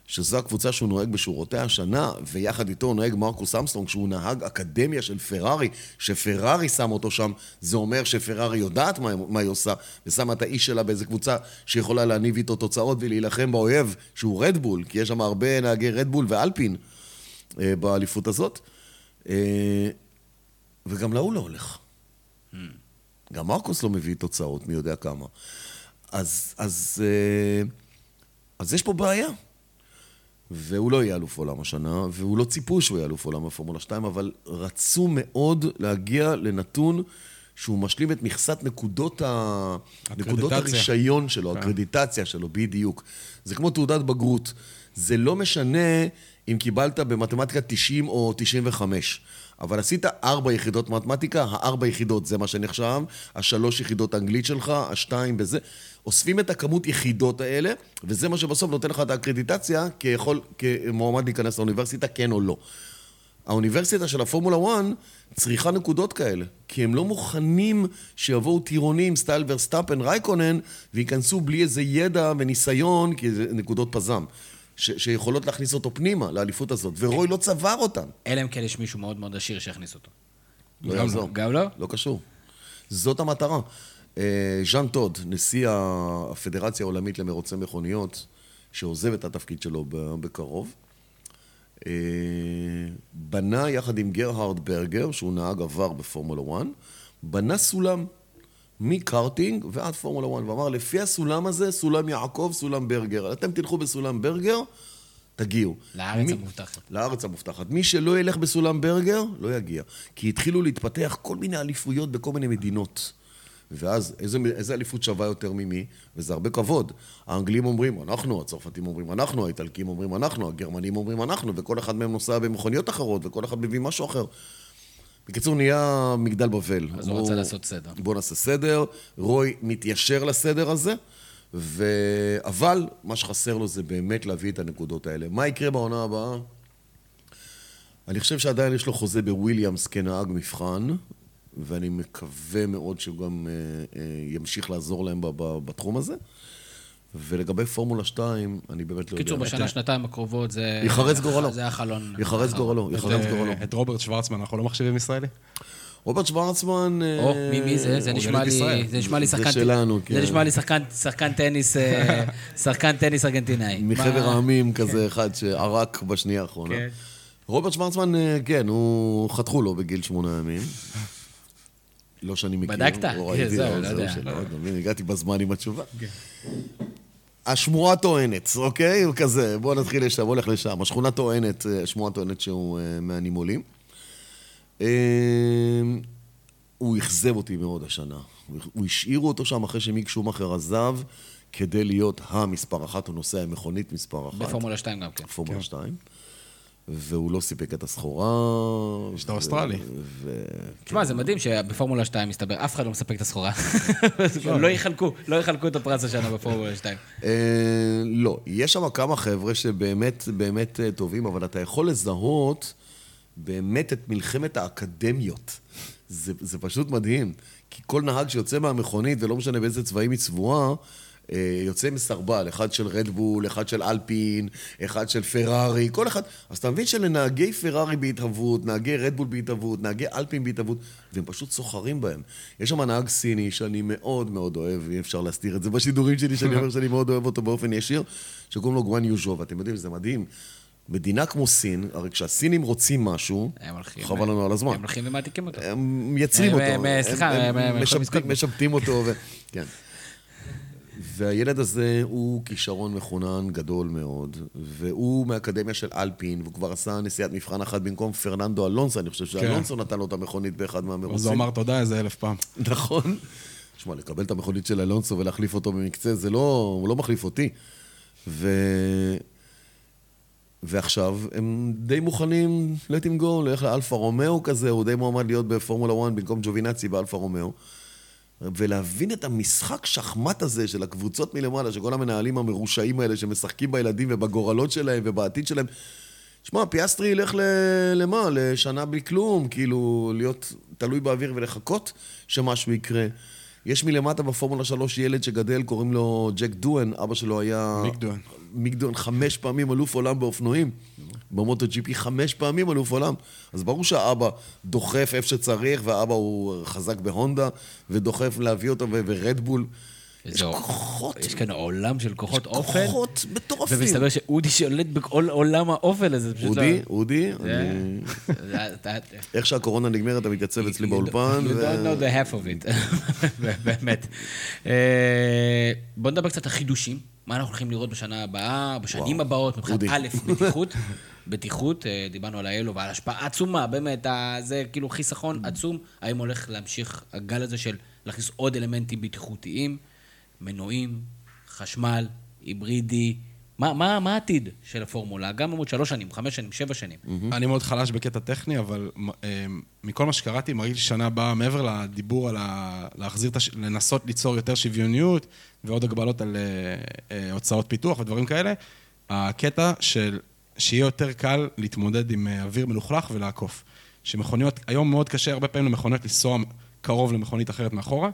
שזו הקבוצה שהוא נוהג בשורותיה השנה, ויחד איתו נוהג מרקוס אמסטרונג, שהוא נהג אקדמיה של פרארי, שפרארי שם אותו שם, זה אומר שפרארי יודעת מה, מה היא עושה, ושמה את האיש שלה באיזה קבוצה שיכולה להניב איתו תוצאות ולהילחם באויב, שהוא רדבול, כי יש שם הרבה נהגי רדבול ואלפין אה, באליפות הזאת. אה, וגם להוא לא הולך. Hmm. גם מרקוס לא מביא תוצאות, מי יודע כמה. אז, אז, אה, אז יש פה בעיה. והוא לא יהיה אלוף עולם השנה, והוא לא ציפו שהוא יהיה אלוף עולם בפורמולה 2, אבל רצו מאוד להגיע לנתון שהוא משלים את מכסת נקודות, ה... נקודות הרישיון שלו, כן. הקרדיטציה שלו, בדיוק. זה כמו תעודת בגרות. זה לא משנה אם קיבלת במתמטיקה 90 או 95. אבל עשית ארבע יחידות מתמטיקה, הארבע יחידות זה מה שנחשב, השלוש יחידות אנגלית שלך, השתיים בזה. אוספים את הכמות יחידות האלה, וזה מה שבסוף נותן לך את האקרדיטציה כיכול, כמועמד להיכנס לאוניברסיטה, כן או לא. האוניברסיטה של הפורמולה 1 צריכה נקודות כאלה, כי הם לא מוכנים שיבואו טירונים, סטייל ורסטאפן, רייקונן, וייכנסו בלי איזה ידע וניסיון, כי זה נקודות פזם. ש- שיכולות להכניס אותו פנימה, לאליפות הזאת, ורוי לא צבר אותן. אלא אם כן יש מישהו מאוד מאוד עשיר שיכניס אותו. לא יעזור. גם לא? לא קשור. זאת המטרה. אה, ז'אן טוד, נשיא הפדרציה העולמית למרוצי מכוניות, שעוזב את התפקיד שלו בקרוב, אה, בנה יחד עם גרהרד ברגר, שהוא נהג עבר בפורמולה 1, בנה סולם מקארטינג ועד פורמולה 1, ואמר, לפי הסולם הזה, סולם יעקב, סולם ברגר. אתם תלכו בסולם ברגר, תגיעו. לארץ מי... המובטחת. לארץ המובטחת. מי שלא ילך בסולם ברגר, לא יגיע. כי התחילו להתפתח כל מיני אליפויות בכל מיני מדינות. ואז איזה, איזה אליפות שווה יותר ממי? וזה הרבה כבוד. האנגלים אומרים אנחנו, הצרפתים אומרים אנחנו, האיטלקים אומרים אנחנו, הגרמנים אומרים אנחנו, וכל אחד מהם נוסע במכוניות אחרות, וכל אחד מביא משהו אחר. בקיצור, נהיה מגדל בבל. אז הוא רצה לעשות סדר. בוא נעשה סדר. רוי מתיישר לסדר הזה, ו... אבל מה שחסר לו זה באמת להביא את הנקודות האלה. מה יקרה בעונה הבאה? אני חושב שעדיין יש לו חוזה בוויליאמס כנהג מבחן, ואני מקווה מאוד שהוא גם אה, אה, ימשיך לעזור להם בתחום הזה. ולגבי פורמולה 2, אני באמת לא יודע. קיצור, בשנה, שנתיים הקרובות זה... יחרץ גורלו. זה החלון. יחרץ גורלו, יחרץ גורלו. את רוברט שוורצמן אנחנו לא מחשיבים ישראלי? רוברט שוורצמן... או, מי מי זה? זה נשמע לי... זה נשמע לי שחקן... זה שלנו, כן. זה נשמע לי שחקן טניס, שחקן טניס ארגנטינאי. מחבר העמים כזה אחד שערק בשנייה האחרונה. כן. רוברט שוורצמן, כן, הוא חתכו לו בגיל שמונה ימים. לא שאני מכיר. בדקת? כן, זהו, לא יודע. הגעתי בזמן עם התשובה. כן. השמועה טוענת, אוקיי? הוא כזה, בואו נתחיל לשם, בואו נלך לשם. השכונה טוענת, אה, השמועה טוענת שהוא uh, מהנימולים. אה, הוא אכזב אותי מאוד השנה. הוא השאירו אותו שם אחרי שמיק שומאכר עזב, כדי להיות המספר אחת, הוא נוסע עם מכונית מספר אחת. בפורמולה 2 גם כן. פורמולה 2. כן. והוא לא סיפק את הסחורה. יש את האוסטרלי. תשמע, זה מדהים שבפורמולה 2 מסתבר, אף אחד לא מספק את הסחורה. לא יחלקו, לא יחלקו את הפרס השנה בפורמולה 2. אה, לא, יש שם כמה חבר'ה שבאמת באמת אה, טובים, אבל אתה יכול לזהות באמת את מלחמת האקדמיות. זה פשוט מדהים. כי כל נהג שיוצא מהמכונית, ולא משנה באיזה צבעים היא צבועה, יוצא מסרבל, אחד של רדבול, אחד של אלפין, אחד של פרארי, כל אחד. אז אתה מבין שלנהגי פרארי בהתהוות, נהגי רדבול בהתהוות, נהגי אלפין בהתהוות, והם פשוט סוחרים בהם. יש שם נהג סיני שאני מאוד מאוד אוהב, אי אפשר להסתיר את זה בשידורים שלי, שאני אומר שאני מאוד אוהב אותו באופן ישיר, שקוראים לו גואן יוז'ו, ואתם יודעים, זה מדהים. מדינה כמו סין, הרי כשהסינים רוצים משהו, חבל לנו על הזמן. הם הולכים ומעתיקים אותו. הם מייצרים אותו. סליחה, הם משבטים אותו, כן. והילד הזה הוא כישרון מחונן גדול מאוד, והוא מהאקדמיה של אלפין, והוא כבר עשה נסיעת מבחן אחת במקום פרננדו אלונסו, אני חושב שאלונסו נתן לו את המכונית באחד מהמרוצים. אז הוא אמר תודה איזה אלף פעם. נכון. תשמע, לקבל את המכונית של אלונסו ולהחליף אותו במקצה, זה לא, הוא לא מחליף אותי. ו... ועכשיו הם די מוכנים let him go, ללכת לאלפה רומאו כזה, הוא די מועמד להיות בפורמולה 1 במקום ג'ובינצי באלפה רומאו. ולהבין את המשחק שחמט הזה של הקבוצות מלמעלה, של כל המנהלים המרושעים האלה שמשחקים בילדים ובגורלות שלהם ובעתיד שלהם. שמע, פיאסטרי ילך ל... למה? לשנה בלי כלום, כאילו, להיות תלוי באוויר ולחכות שמשהו יקרה. יש מלמטה בפורמולה 3 ילד שגדל, קוראים לו ג'ק דואן, אבא שלו היה... מיק דואן. מיק דואן, חמש פעמים אלוף עולם באופנואים. במוטו ג'י פי חמש פעמים אלוף עולם. אז ברור שהאבא דוחף איפה שצריך, והאבא הוא חזק בהונדה, ודוחף להביא אותו, ו- ורדבול. יש איזה- כוחות. יש כאן עולם של כוחות אופל. כוחות מטורפים. ומסתבר שאודי שולט בכל עולם האופל הזה. זה פשוט לא- אודי, אודי, איך שהקורונה נגמרת, אתה מתייצב אצלי You באולפן. don't- You don't know the half of it, באמת. אה, בוא נדבר קצת על חידושים. מה אנחנו הולכים לראות בשנה הבאה, בשנים. הבאות, מבחינת אודי. א', בטיחות. בטיחות, אה, דיברנו על האלו ועל השפעה עצומה, באמת, זה כאילו חיסכון עצום. האם הולך להמשיך הגל הזה של להכניס עוד אלמנטים בטיחותיים, מנועים, חשמל, היברידי, מה, מה, מה העתיד של הפורמולה? גם בעוד שלוש שנים, חמש שנים, שבע שנים. אני מאוד חלש בקטע טכני, אבל אה, מכל מה שקראתי, מרגיש לי שנה הבאה, מעבר לדיבור על ה... להחזיר את הש... לנסות ליצור יותר שוויוניות ועוד הגבלות על אה, אה, הוצאות פיתוח ודברים כאלה, הקטע של שיהיה יותר קל להתמודד עם אוויר מלוכלך ולעקוף. שמכוניות, היום מאוד קשה הרבה פעמים למכוניות לנסוע קרוב למכונית אחרת מאחורה.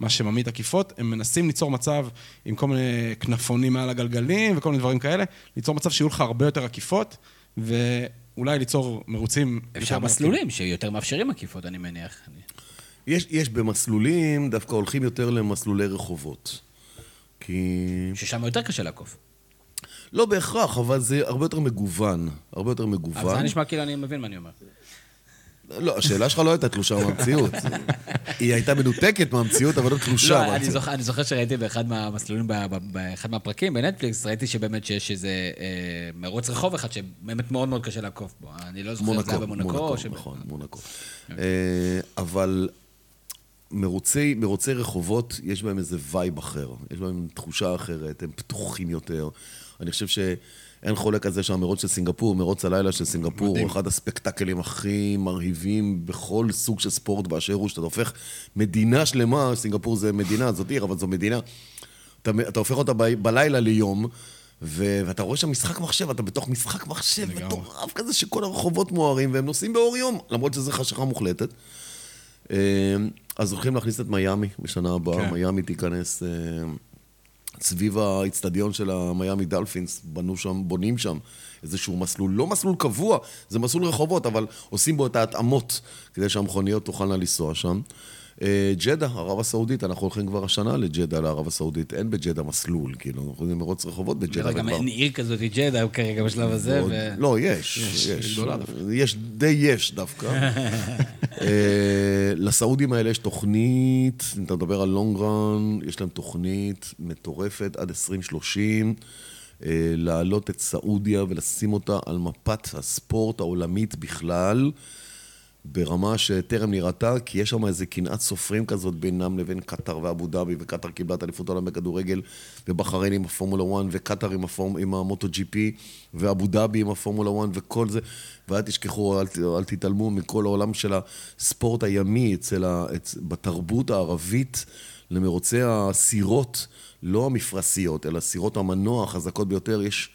מה שממית עקיפות, הם מנסים ליצור מצב עם כל מיני כנפונים מעל הגלגלים וכל מיני דברים כאלה, ליצור מצב שיהיו לך הרבה יותר עקיפות, ואולי ליצור מרוצים... אפשר מסלולים שיותר מאפשרים עקיפות, אני מניח. יש, יש במסלולים, דווקא הולכים יותר למסלולי רחובות. כי... ששם יותר קשה לעקוף. לא בהכרח, אבל זה הרבה יותר מגוון. הרבה יותר אבל מגוון. זה נשמע כאילו אני מבין מה אני אומר. לא, השאלה שלך לא הייתה תלושה מהמציאות. היא הייתה מנותקת מהמציאות, אבל לא תלושה לא, אני מהמציאות. זוכר, אני זוכר שראיתי באחד מהמסלולים, באחד מהפרקים בנטפליקס, ראיתי שבאמת שיש איזה אה, מרוץ רחוב אחד שבאמת מאוד מאוד קשה לעקוף בו. אני לא זוכר אם זה היה במונקו. מונקו, נכון, מונקו. אה, אבל מרוצי, מרוצי רחובות, יש בהם איזה וייב אחר. יש בהם תחושה אחרת, הם פתוחים יותר. אני חושב שאין חולק על זה שהמרוץ של סינגפור, מרוץ הלילה של סינגפור, מדהים. הוא אחד הספקטקלים הכי מרהיבים בכל סוג של ספורט באשר הוא, שאתה הופך מדינה שלמה, סינגפור זה מדינה, זאת עיר, אבל זו מדינה. אתה, אתה הופך אותה ב, בלילה ליום, ו, ואתה רואה שם משחק מחשב, אתה בתוך משחק מחשב. מטורף כזה שכל הרחובות מוארים, והם נוסעים באור יום, למרות שזו חשיכה מוחלטת. אה, אז הולכים להכניס את מיאמי בשנה הבאה, כן. כן. מיאמי תיכנס אה, סביב האיצטדיון של המיאמי דלפינס, בנו שם, בונים שם איזשהו מסלול, לא מסלול קבוע, זה מסלול רחובות, אבל עושים בו את ההתאמות כדי שהמכוניות תוכלנה לנסוע שם. אה, ג'דה, ערב הסעודית, אנחנו הולכים כבר השנה לג'דה, לערב הסעודית. אין בג'דה מסלול, כאילו, אנחנו הולכים מרוץ רחובות בג'דה. גם אין עיר כזאת, ג'דה, כרגע בשלב הזה. לא, יש, יש. יש, די יש דווקא. אה, לסעודים האלה יש תוכנית, אם אתה מדבר על long run, יש להם תוכנית מטורפת עד 2030, אה, להעלות את סעודיה ולשים אותה על מפת הספורט העולמית בכלל. ברמה שטרם נראתה, כי יש שם איזה קנאת סופרים כזאת בינם לבין קטאר ואבו דאבי, וקטאר קיבלה את אליפות העולם בכדורגל, ובחריין עם הפורמולה 1, וקטאר עם, הפורמ... עם המוטו ג'י פי, ואבו דאבי עם הפורמולה 1, וכל זה. ואל תשכחו, אל, אל תתעלמו מכל העולם של הספורט הימי, אצל ה... אצ... בתרבות הערבית, למרוצי הסירות, לא המפרשיות, אלא סירות המנוע החזקות ביותר, יש...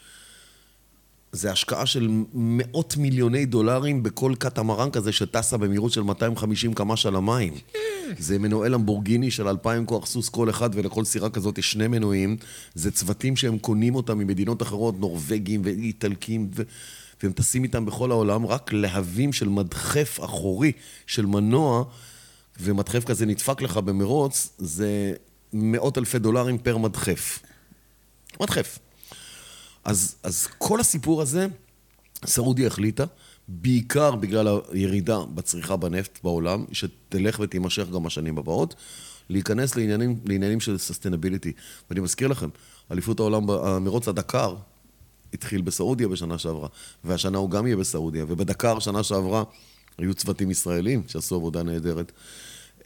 זה השקעה של מאות מיליוני דולרים בכל קטמרן כזה שטסה במהירות של 250 קמ"ש על המים. זה מנועי למבורגיני של 2,000 כוח סוס כל אחד, ולכל סירה כזאת יש שני מנועים. זה צוותים שהם קונים אותם ממדינות אחרות, נורבגים ואיטלקים, ו... והם טסים איתם בכל העולם, רק להבים של מדחף אחורי של מנוע, ומדחף כזה נדפק לך במרוץ, זה מאות אלפי דולרים פר מדחף. מדחף. אז, אז כל הסיפור הזה, סעודיה החליטה, בעיקר בגלל הירידה בצריכה בנפט בעולם, שתלך ותימשך גם בשנים הבאות, להיכנס לעניינים, לעניינים של סוסטנביליטי. ואני מזכיר לכם, אליפות העולם, מרוץ הדקר, התחיל בסעודיה בשנה שעברה, והשנה הוא גם יהיה בסעודיה, ובדקר שנה שעברה היו צוותים ישראלים שעשו עבודה נהדרת.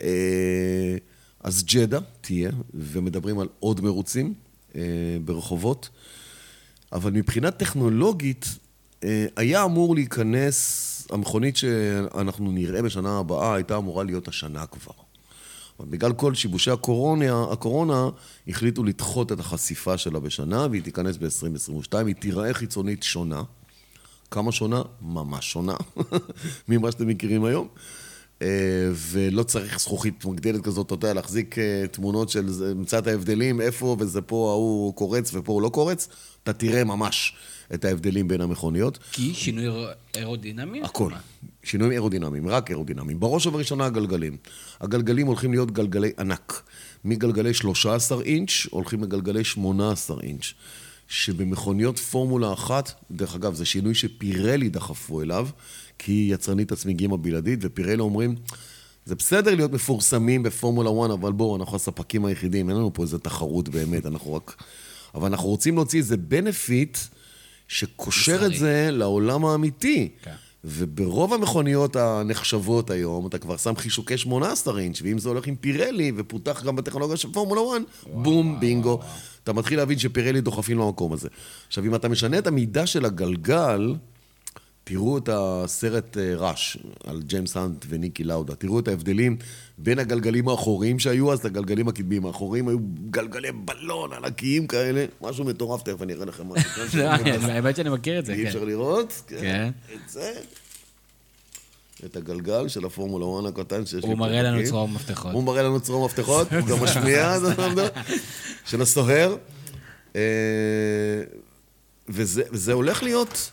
אה, אז ג'דה תהיה, ומדברים על עוד מרוצים אה, ברחובות, אבל מבחינה טכנולוגית, אה, היה אמור להיכנס, המכונית שאנחנו נראה בשנה הבאה הייתה אמורה להיות השנה כבר. אבל בגלל כל שיבושי הקורונה, הקורונה, החליטו לדחות את החשיפה שלה בשנה, והיא תיכנס ב-2022, היא תיראה חיצונית שונה. כמה שונה? ממש שונה ממה שאתם מכירים היום. אה, ולא צריך זכוכית מגדלת כזאת, אתה יודע, להחזיק אה, תמונות של מצאת ההבדלים, איפה וזה פה ההוא קורץ ופה הוא לא קורץ, אתה תראה ממש את ההבדלים בין המכוניות. כי שינוי אירודינמי? הכל. שינויים אירודינמיים, רק אירודינמיים. בראש ובראשונה הגלגלים. הגלגלים הולכים להיות גלגלי ענק. מגלגלי 13 אינץ' הולכים לגלגלי 18 אינץ'. שבמכוניות פורמולה אחת, דרך אגב, זה שינוי שפירלי דחפו אליו, כי היא יצרנית הצמיגים הבלעדית, ופירלי אומרים, זה בסדר להיות מפורסמים בפורמולה 1, אבל בואו, אנחנו הספקים היחידים, אין לנו פה איזה תחרות באמת, אנחנו רק... אבל אנחנו רוצים להוציא איזה בנפיט שקושר את זה לעולם האמיתי. כן. וברוב המכוניות הנחשבות היום, אתה כבר שם חישוקי 18 אינץ', ואם זה הולך עם פירלי, ופותח גם בטכנולוגיה של פורמולה 1, בום, בינגו. וואו. אתה מתחיל להבין שפירלי דוחפים למקום הזה. עכשיו, אם אתה משנה את המידה של הגלגל, תראו את הסרט ראש אה, על ג'יימס האנט וניקי לאודה. תראו את ההבדלים בין הגלגלים האחוריים שהיו אז לגלגלים הקדמיים. האחוריים היו גלגלי בלון ענקיים כאלה, משהו מטורף, תכף אני אראה לכם משהו. האמת שאני מכיר את זה, כן. אי אפשר לראות? כן. כן. את זה. את הגלגל של הפורמולה 1 הקטן שיש לי. הוא מראה לנו צרור מפתחות. הוא מראה לנו צרור מפתחות, הוא גם משמיע, של הסוהר. אה, וזה הולך להיות...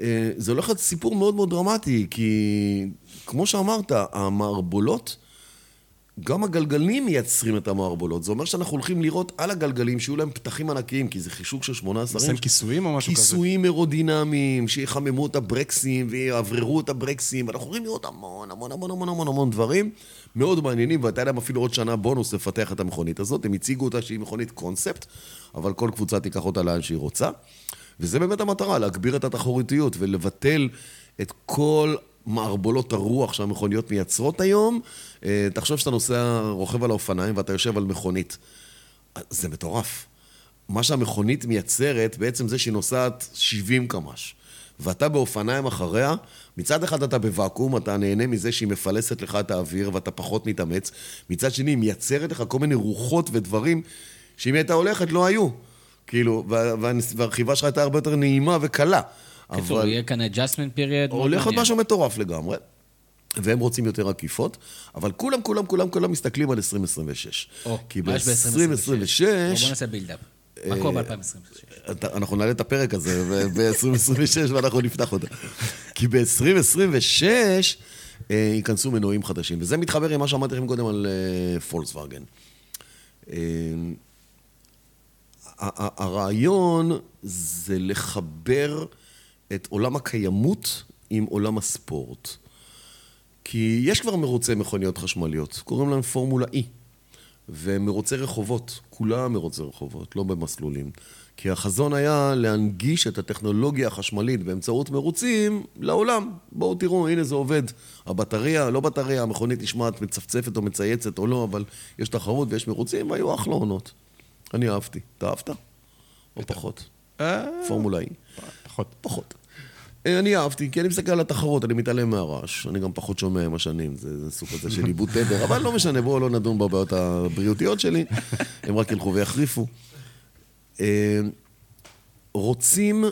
אה, זה הולך להיות סיפור מאוד מאוד דרמטי, כי כמו שאמרת, המערבולות, גם הגלגלים מייצרים את המערבולות. זה אומר שאנחנו הולכים לראות על הגלגלים שיהיו להם פתחים ענקיים, כי זה חישוק של 18 אינץ'. כיסויים או משהו כזה? כיסויים אירודינמיים, שיחממו את הברקסים ויעבררו את הברקסים, ואנחנו הולכים לראות המון המון המון המון המון המון דברים מאוד מעניינים, והייתה להם אפילו עוד שנה בונוס לפתח את המכונית הזאת. הם הציגו אותה שהיא מכונית קונספט, אבל כל קבוצה תיקח אותה לאן שהיא רוצה. וזה באמת המטרה, להגביר את התחרותיות ולבטל את כל מערבולות הרוח שהמכוניות מייצרות היום. אה, תחשוב שאתה נוסע, רוכב על האופניים ואתה יושב על מכונית. זה מטורף. מה שהמכונית מייצרת, בעצם זה שהיא נוסעת 70 קמ"ש. ואתה באופניים אחריה, מצד אחד אתה בוואקום, אתה נהנה מזה שהיא מפלסת לך את האוויר ואתה פחות מתאמץ. מצד שני, היא מייצרת לך כל מיני רוחות ודברים שאם היא הייתה הולכת לא היו. כאילו, והרכיבה שלך הייתה הרבה יותר נעימה וקלה. קיצור, יהיה כאן adjustment period. הולך להיות משהו מטורף לגמרי. והם רוצים יותר עקיפות, אבל כולם, כולם, כולם, כולם מסתכלים על 2026. או, יש ב-2026? בוא נעשה בילדאפ. מה קורה ב-2026? אנחנו נעלה את הפרק הזה ב-2026 ואנחנו נפתח אותו. כי ב-2026 אה, ייכנסו מנועים חדשים, וזה מתחבר עם מה שאמרתי לכם קודם על פולקסווגן. הרעיון זה לחבר את עולם הקיימות עם עולם הספורט. כי יש כבר מרוצי מכוניות חשמליות, קוראים להם פורמולה E. ומרוצי רחובות, כולם מרוצי רחובות, לא במסלולים. כי החזון היה להנגיש את הטכנולוגיה החשמלית באמצעות מרוצים לעולם. בואו תראו, הנה זה עובד. הבטריה, לא בטריה, המכונית נשמעת מצפצפת או מצייצת או לא, אבל יש תחרות ויש מרוצים, והיו אחלה עונות. אני אהבתי. אתה אהבת? או פחות? אה, פורמולה E. פחות. פחות. אה, אני אהבתי, כי אני מסתכל על התחרות, אני מתעלם מהרעש. אני גם פחות שומע עם השנים, זה, סוג כזה של עיבוד תדר, אבל לא משנה, בואו לא נדון בבעיות הבריאותיות שלי, הם רק ילכו ויחריפו. אה, רוצים,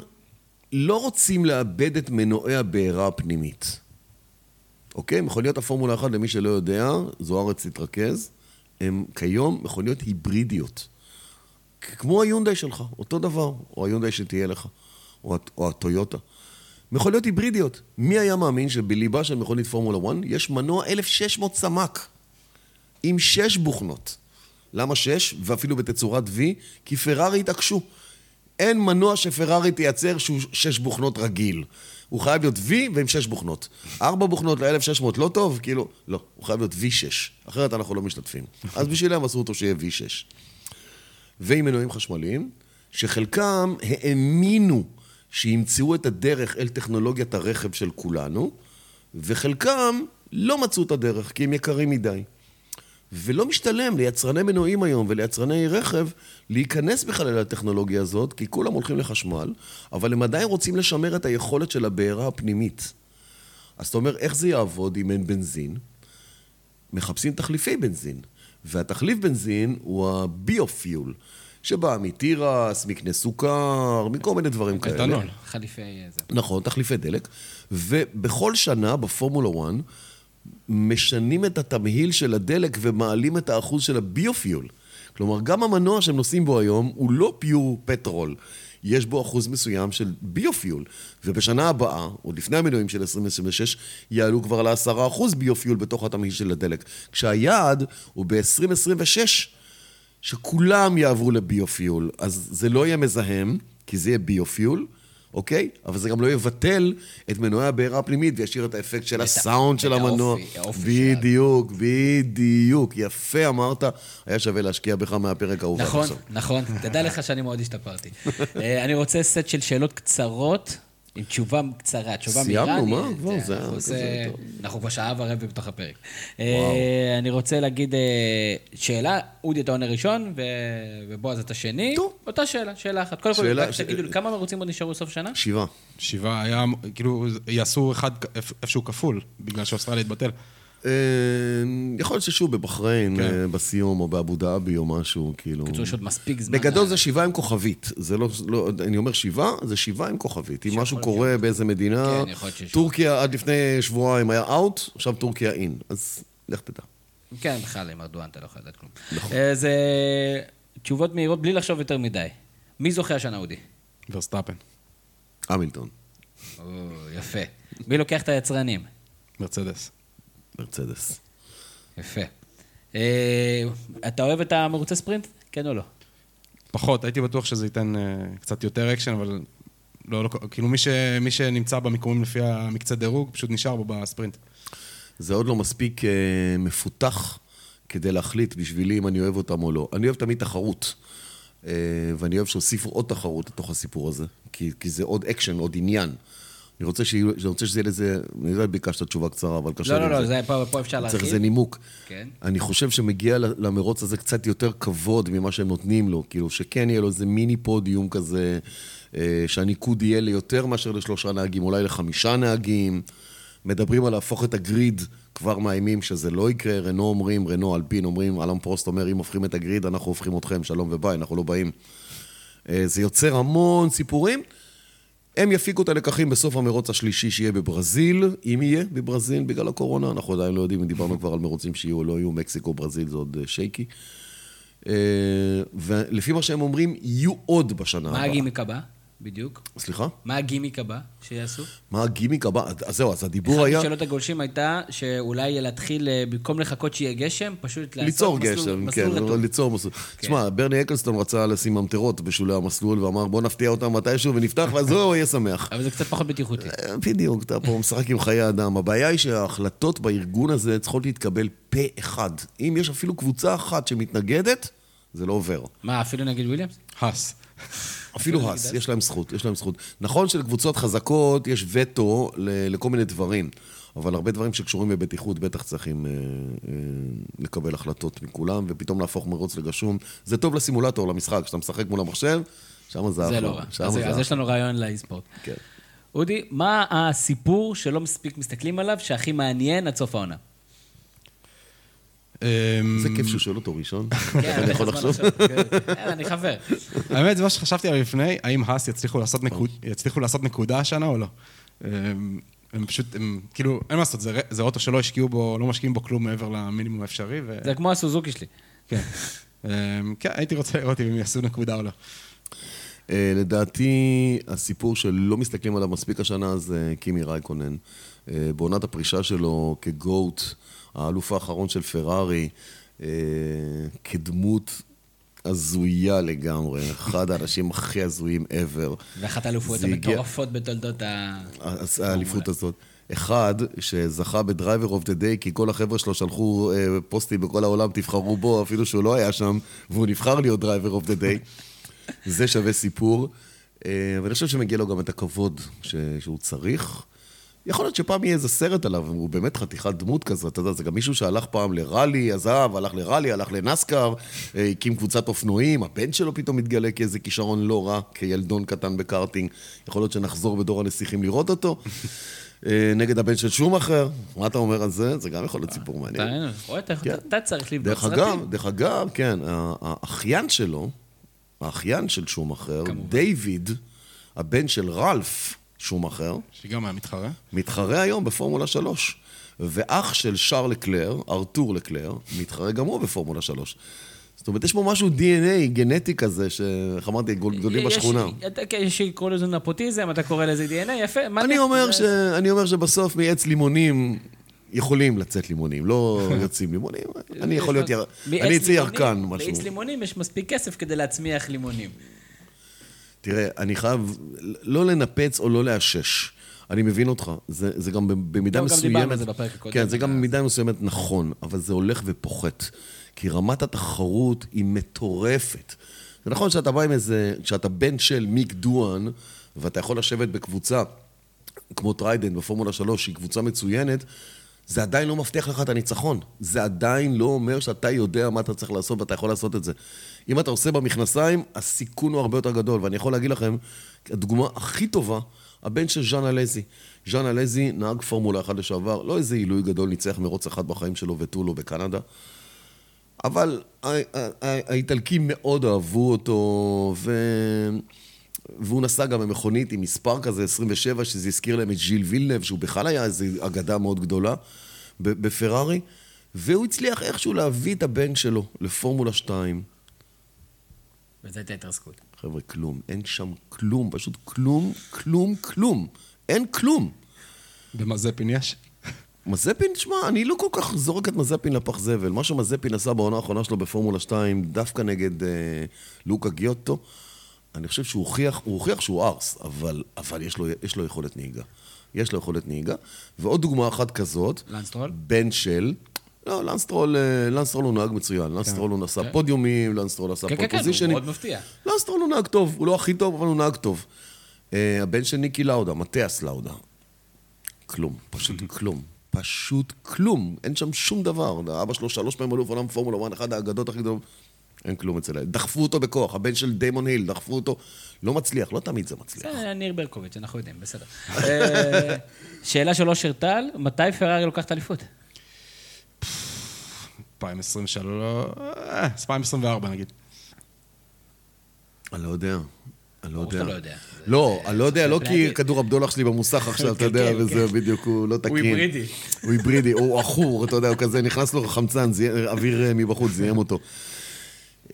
לא רוצים לאבד את מנועי הבעירה הפנימית. אוקיי? מכוניות הפורמולה 1, למי שלא יודע, זוארץ תתרכז, הן כיום מכוניות היברידיות. כמו היונדאי שלך, אותו דבר, או היונדאי שתהיה לך, או, או הטויוטה. מכוניות היברידיות. מי היה מאמין שבליבה של מכונית פורמולה 1 יש מנוע 1600 סמ"ק עם שש בוכנות. למה שש? ואפילו בתצורת V? כי פרארי התעקשו. אין מנוע שפרארי תייצר שהוא שש בוכנות רגיל. הוא חייב להיות V ועם שש בוכנות. ארבע בוכנות ל-1600 לא טוב? כאילו, לא. הוא חייב להיות V6, אחרת אנחנו לא משתתפים. אז בשבילם עשו אותו שיהיה V6. ועם מנועים חשמליים, שחלקם האמינו שימצאו את הדרך אל טכנולוגיית הרכב של כולנו, וחלקם לא מצאו את הדרך, כי הם יקרים מדי. ולא משתלם ליצרני מנועים היום וליצרני רכב להיכנס בכלל אל הטכנולוגיה הזאת, כי כולם הולכים לחשמל, אבל הם עדיין רוצים לשמר את היכולת של הבעירה הפנימית. אז אתה אומר, איך זה יעבוד אם אין בנזין? מחפשים תחליפי בנזין, והתחליף בנזין הוא הביופיול, שבא מתירס, מקנה סוכר, מכל מיני דברים כאלה. אתנול. חליפי זה. נכון, תחליפי דלק. ובכל שנה בפורמולה 1 משנים את התמהיל של הדלק ומעלים את האחוז של הביופיול. כלומר, גם המנוע שהם נוסעים בו היום הוא לא pure petrol. יש בו אחוז מסוים של biofuel. ובשנה הבאה, עוד לפני המנועים של 2026, יעלו כבר ל-10% biofuel בתוך התמהיל של הדלק. כשהיעד הוא ב-2026, שכולם יעברו ל biofuel. אז זה לא יהיה מזהם, כי זה יהיה ביופיול, אוקיי? אבל זה גם לא יבטל את מנועי הבעירה הפנימית וישאיר את האפקט של הסאונד של המנוע. בדיוק, בדיוק. יפה אמרת, היה שווה להשקיע בך מהפרק. ועד נכון. נכון. תדע לך שאני מאוד השתפרתי. אה, אני רוצה סט של שאלות קצרות, עם תשובה קצרה, תשובה מהירה. סיימנו, מה? כבר, זה היה כזה טוב. אנחנו כבר שעה ורבע בתוך הפרק. אה, אני רוצה להגיד אה, שאלה, אודי אתה עונה ראשון, ו- ובועז אתה שני. טוב. אותה שאלה, שאלה אחת. קודם כל, תגידו לי, כמה מרוצים עוד נשארו בסוף שנה? שבעה. שבעה היה, כאילו, יעשו אחד איפ- איפשהו כפול, בגלל שאוסטרליה התבטל. אה, יכול להיות ששוב בבחריין, כן. אה, בסיום, או באבו דאבי, או משהו, כאילו... בקיצור, יש עוד מספיק זמן. בגדול זה שבעה עם כוכבית. זה לא, לא, אני אומר שבעה, זה שבעה עם כוכבית. אם משהו להיות קורה באיזה מדינה, כן, יכול להיות שיש- טורקיה עד לפני שבועיים היה אאוט, עכשיו טורקיה אין. אז לך תדע. כן, בכלל, עם ארדואן אתה לא יכול לדעת כלום. נכון. אה, זה תשובות מהירות בלי לחשוב יותר מדי. מי זוכה השנה, אודי? ורסטאפן, המילטון, או, יפה. מי לוקח את היצרנים? מרצדס. מרצדס. יפה. אה, אתה אוהב את המרוצי ספרינט? כן או לא? פחות, הייתי בטוח שזה ייתן אה, קצת יותר אקשן, אבל לא, לא, כאילו מי, ש, מי שנמצא במיקומים לפי המקצה דירוג, פשוט נשאר בו בספרינט. זה עוד לא מספיק אה, מפותח כדי להחליט בשבילי אם אני אוהב אותם או לא. אני אוהב תמיד תחרות. אה, ואני אוהב שהוסיפו עוד תחרות לתוך הסיפור הזה, כי, כי זה עוד אקשן, עוד עניין. אני רוצה, שיהיו, אני רוצה שזה יהיה לזה, אני יודע, ביקשת תשובה קצרה, אבל קשה לא, לי לא, עם לא, זה פה פה אפשר צריך להרחיב. איזה נימוק. כן. אני חושב שמגיע למרוץ הזה קצת יותר כבוד ממה שהם נותנים לו. כאילו, שכן יהיה לו איזה מיני פודיום כזה, אה, שהניקוד יהיה ליותר מאשר לשלושה נהגים, אולי לחמישה נהגים. מדברים על להפוך את הגריד, כבר מאיימים שזה לא יקרה. רנו אומרים, רנו אלפין אומרים, אלן פרוסט אומר, אם הופכים את הגריד, אנחנו הופכים אתכם, שלום וביי, אנחנו לא באים. אה, זה יוצר המון סיפורים. הם יפיקו את הלקחים בסוף המרוץ השלישי שיהיה בברזיל, אם יהיה בברזיל בגלל הקורונה, אנחנו עדיין לא יודעים אם דיברנו כבר על מרוצים שיהיו או לא יהיו, מקסיקו, ברזיל זה עוד אה, שייקי. אה, ולפי מה שהם אומרים, יהיו עוד בשנה מה הבאה. הגימיק הבא? בדיוק. סליחה? מה הגימיק הבא שיעשו? מה הגימיק הבא? אז זהו, אז הדיבור אחת היה משאלות הגולשים הייתה שאולי להתחיל, אה, במקום לחכות שיהיה גשם, פשוט לעשות ליצור מסלול- גשם, מסלול כן, רטוב. ליצור מסלול. תשמע, ברני אקלסטון רצה לשים ממטרות בשולי המסלול ואמר בוא נפתיע אותם מתישהו ונפתח ואז הוא יהיה שמח. אבל זה קצת פחות בטיחותי. אה, בדיוק, אתה פה משחק עם חיי אדם. הבעיה היא שההחלטות בארגון הזה צריכות להתקבל פה אחד. אם יש אפילו קבוצה אחת שמתנגדת, זה לא עובר. מה, אפילו נגיד וויליאמס? האס. אפילו האס, יש להם זכות, יש להם זכות. נכון שלקבוצות חזקות יש וטו ל- לכל מיני דברים, אבל הרבה דברים שקשורים בבטיחות בטח צריכים אה, אה, לקבל החלטות מכולם, ופתאום להפוך מרוץ לגשום. זה טוב לסימולטור, למשחק, כשאתה משחק מול המחשב, שם זה אחלה. זה לא רע. אז זה אז אחלה. יש לנו רעיון לאי-ספורט. כן. אודי, מה הסיפור שלא מספיק מסתכלים עליו, שהכי מעניין עד סוף העונה? אמ, זה כיף שהוא שואל אותו ראשון. כן, אני יכול לחשוב. לחשוב. כן, אני חבר. האמת, זה מה שחשבתי עליו לפני, האם האס יצליחו לעשות, נקודה השנה או לא. אמ, הם פשוט, הם, כאילו, אין מה לעשות, זה, אוטו שלא השקיעו בו, לא משקיעים בו כלום מעבר למינימום האפשרי, ו... זה כמו הסוזוקי שלי. כן. אמ, כן, הייתי רוצה לראות אם הם יעשו נקודה או לא. אה, לדעתי, הסיפור שלא מסתכלים עליו מספיק השנה זה קימי רייקונן. אה, בעונת הפרישה שלו כ GOAT, האלוף האחרון של פרארי, אה, כדמות הזויה לגמרי, אחד האנשים הכי הזויים ever. ואחת האליפויות המטורפות בתולדות ה... האליפות הזאת. אחד, שזכה ב driver of the day, כי כל החבר'ה שלו שלחו אה, פוסטים בכל העולם, תבחרו בו, אפילו שהוא לא היה שם, והוא נבחר להיות driver of the day. זה שווה סיפור. אה, ואני חושב שמגיע לו גם את הכבוד ש... שהוא צריך. יכול להיות שפעם יהיה איזה סרט עליו, הוא באמת חתיכת דמות כזאת, אתה יודע, זה גם מישהו שהלך פעם לראלי, עזב, הלך לראלי, הלך לנסקר, אה, הקים קבוצת אופנועים, הבן שלו פתאום מתגלה כאיזה כישרון לא רע, כילדון קטן בקארטינג. יכול להיות שנחזור בדור הנסיכים לראות אותו. אה, נגד הבן של שום אחר, מה אתה אומר על זה? זה גם יכול להיות סיפור מעניין. אתה רואה, אתה- כן. אתה צריך לבדוק דרך סרטים. אגב, דרך אגב, כן, האחיין שלו, האחיין של שום אחר, דיוויד, הבן של רלף שום אחר, שגם היה מתחרה. מתחרה היום בפורמולה 3. ואח של שר לקלר, ארתור לקלר, מתחרה גם הוא בפורמולה 3. זאת אומרת, יש פה משהו DNA גנטי כזה, שאיך אמרתי, גדולים יש- בשכונה. אתה- יש שיקראו לזה נפוטיזם, אתה קורא לזה DNA, יפה. אני אומר, זה- ש... אני אומר שבסוף מעץ לימונים יכולים לצאת לימונים, לא יוצאים לימונים. אני יכול להיות, אני אצא ירקן, משהו. מעץ לימונים יש מספיק כסף כדי להצמיח לימונים. תראה, אני חייב לא לנפץ או לא לאשש. אני מבין אותך, זה, זה גם במידה לא, גם מסוימת... דיברנו על זה בפרק הקודם. כן, זה גם במידה מסוימת נכון, אבל זה הולך ופוחת. כי רמת התחרות היא מטורפת. זה נכון שאתה בא עם איזה... כשאתה בן של מיק דואן, ואתה יכול לשבת בקבוצה כמו טריידנט בפורמולה 3, שהיא קבוצה מצוינת, זה עדיין לא מבטיח לך את הניצחון. זה עדיין לא אומר שאתה יודע מה אתה צריך לעשות ואתה יכול לעשות את זה. אם אתה עושה במכנסיים, הסיכון הוא הרבה יותר גדול. ואני יכול להגיד לכם, הדוגמה הכי טובה, הבן של ז'אן אלזי. ז'אן אלזי נהג פורמולה 1 לשעבר, לא איזה עילוי גדול, ניצח מרוץ אחד בחיים שלו ותו לא בקנדה. אבל האיטלקים מאוד אהבו אותו, ו... והוא נסע גם במכונית עם מספר כזה, 27, שזה הזכיר להם את ז'יל וילנב, שהוא בכלל היה איזו אגדה מאוד גדולה בפרארי, והוא הצליח איכשהו להביא את הבן שלו לפורמולה 2. וזו הייתה התרסקות. חבר'ה, כלום. אין שם כלום, פשוט כלום, כלום, כלום. אין כלום. במזפין יש? מזפין, תשמע, אני לא כל כך זורק את מזפין לפח זבל. מה שמזפין עשה בעונה האחרונה שלו בפורמולה 2, דווקא נגד אה, לוקה גיוטו, אני חושב שהוא הוכיח, הוא הוכיח שהוא ארס, אבל, אבל יש, לו, יש לו יכולת נהיגה. יש לו יכולת נהיגה. ועוד דוגמה אחת כזאת, לאנס סטרול? בן של... לא, לנסטרול, אה, לנסטרול הוא נהג מצוין. לנסטרול הוא עשה פודיומים, לנסטרול עשה כן, כן, כן, פול פוזישנים. מאוד מפתיע. לאנס סטרול הוא נהג טוב, הוא לא הכי טוב, אבל הוא נהג טוב. אה, הבן של ניקי לאודה, מתיאס לאודה. כלום, פשוט כלום. פשוט כלום. אין שם שום דבר. אבא שלו שלוש פעמים אלוף עולם פורמולה 1, אחד האגדות הכי גדולות. אין כלום אצל הילד. דחפו אותו בכוח, הבן של דיימון היל, דחפו אותו. לא מצליח, לא תמיד זה מצליח. זה ניר ברקוביץ', אנחנו יודעים, בסדר. אה, שאלה של אושר טל, מתי פרארי לוקחת אליפות? 2023, אה, 2024 נגיד. אני לא יודע. אני לא ברור יודע. שאתה לא יודע. לא, אני לא יודע, לא כי. כדור הבדולח שלי במוסך עכשיו, אתה יודע, כן, וזה בדיוק, הוא לא תקין. היברידי. הוא היברידי, הוא עכור, אתה יודע, הוא כזה, נכנס לו חמצן, אוויר אה, מבחוץ, זיהם אותו.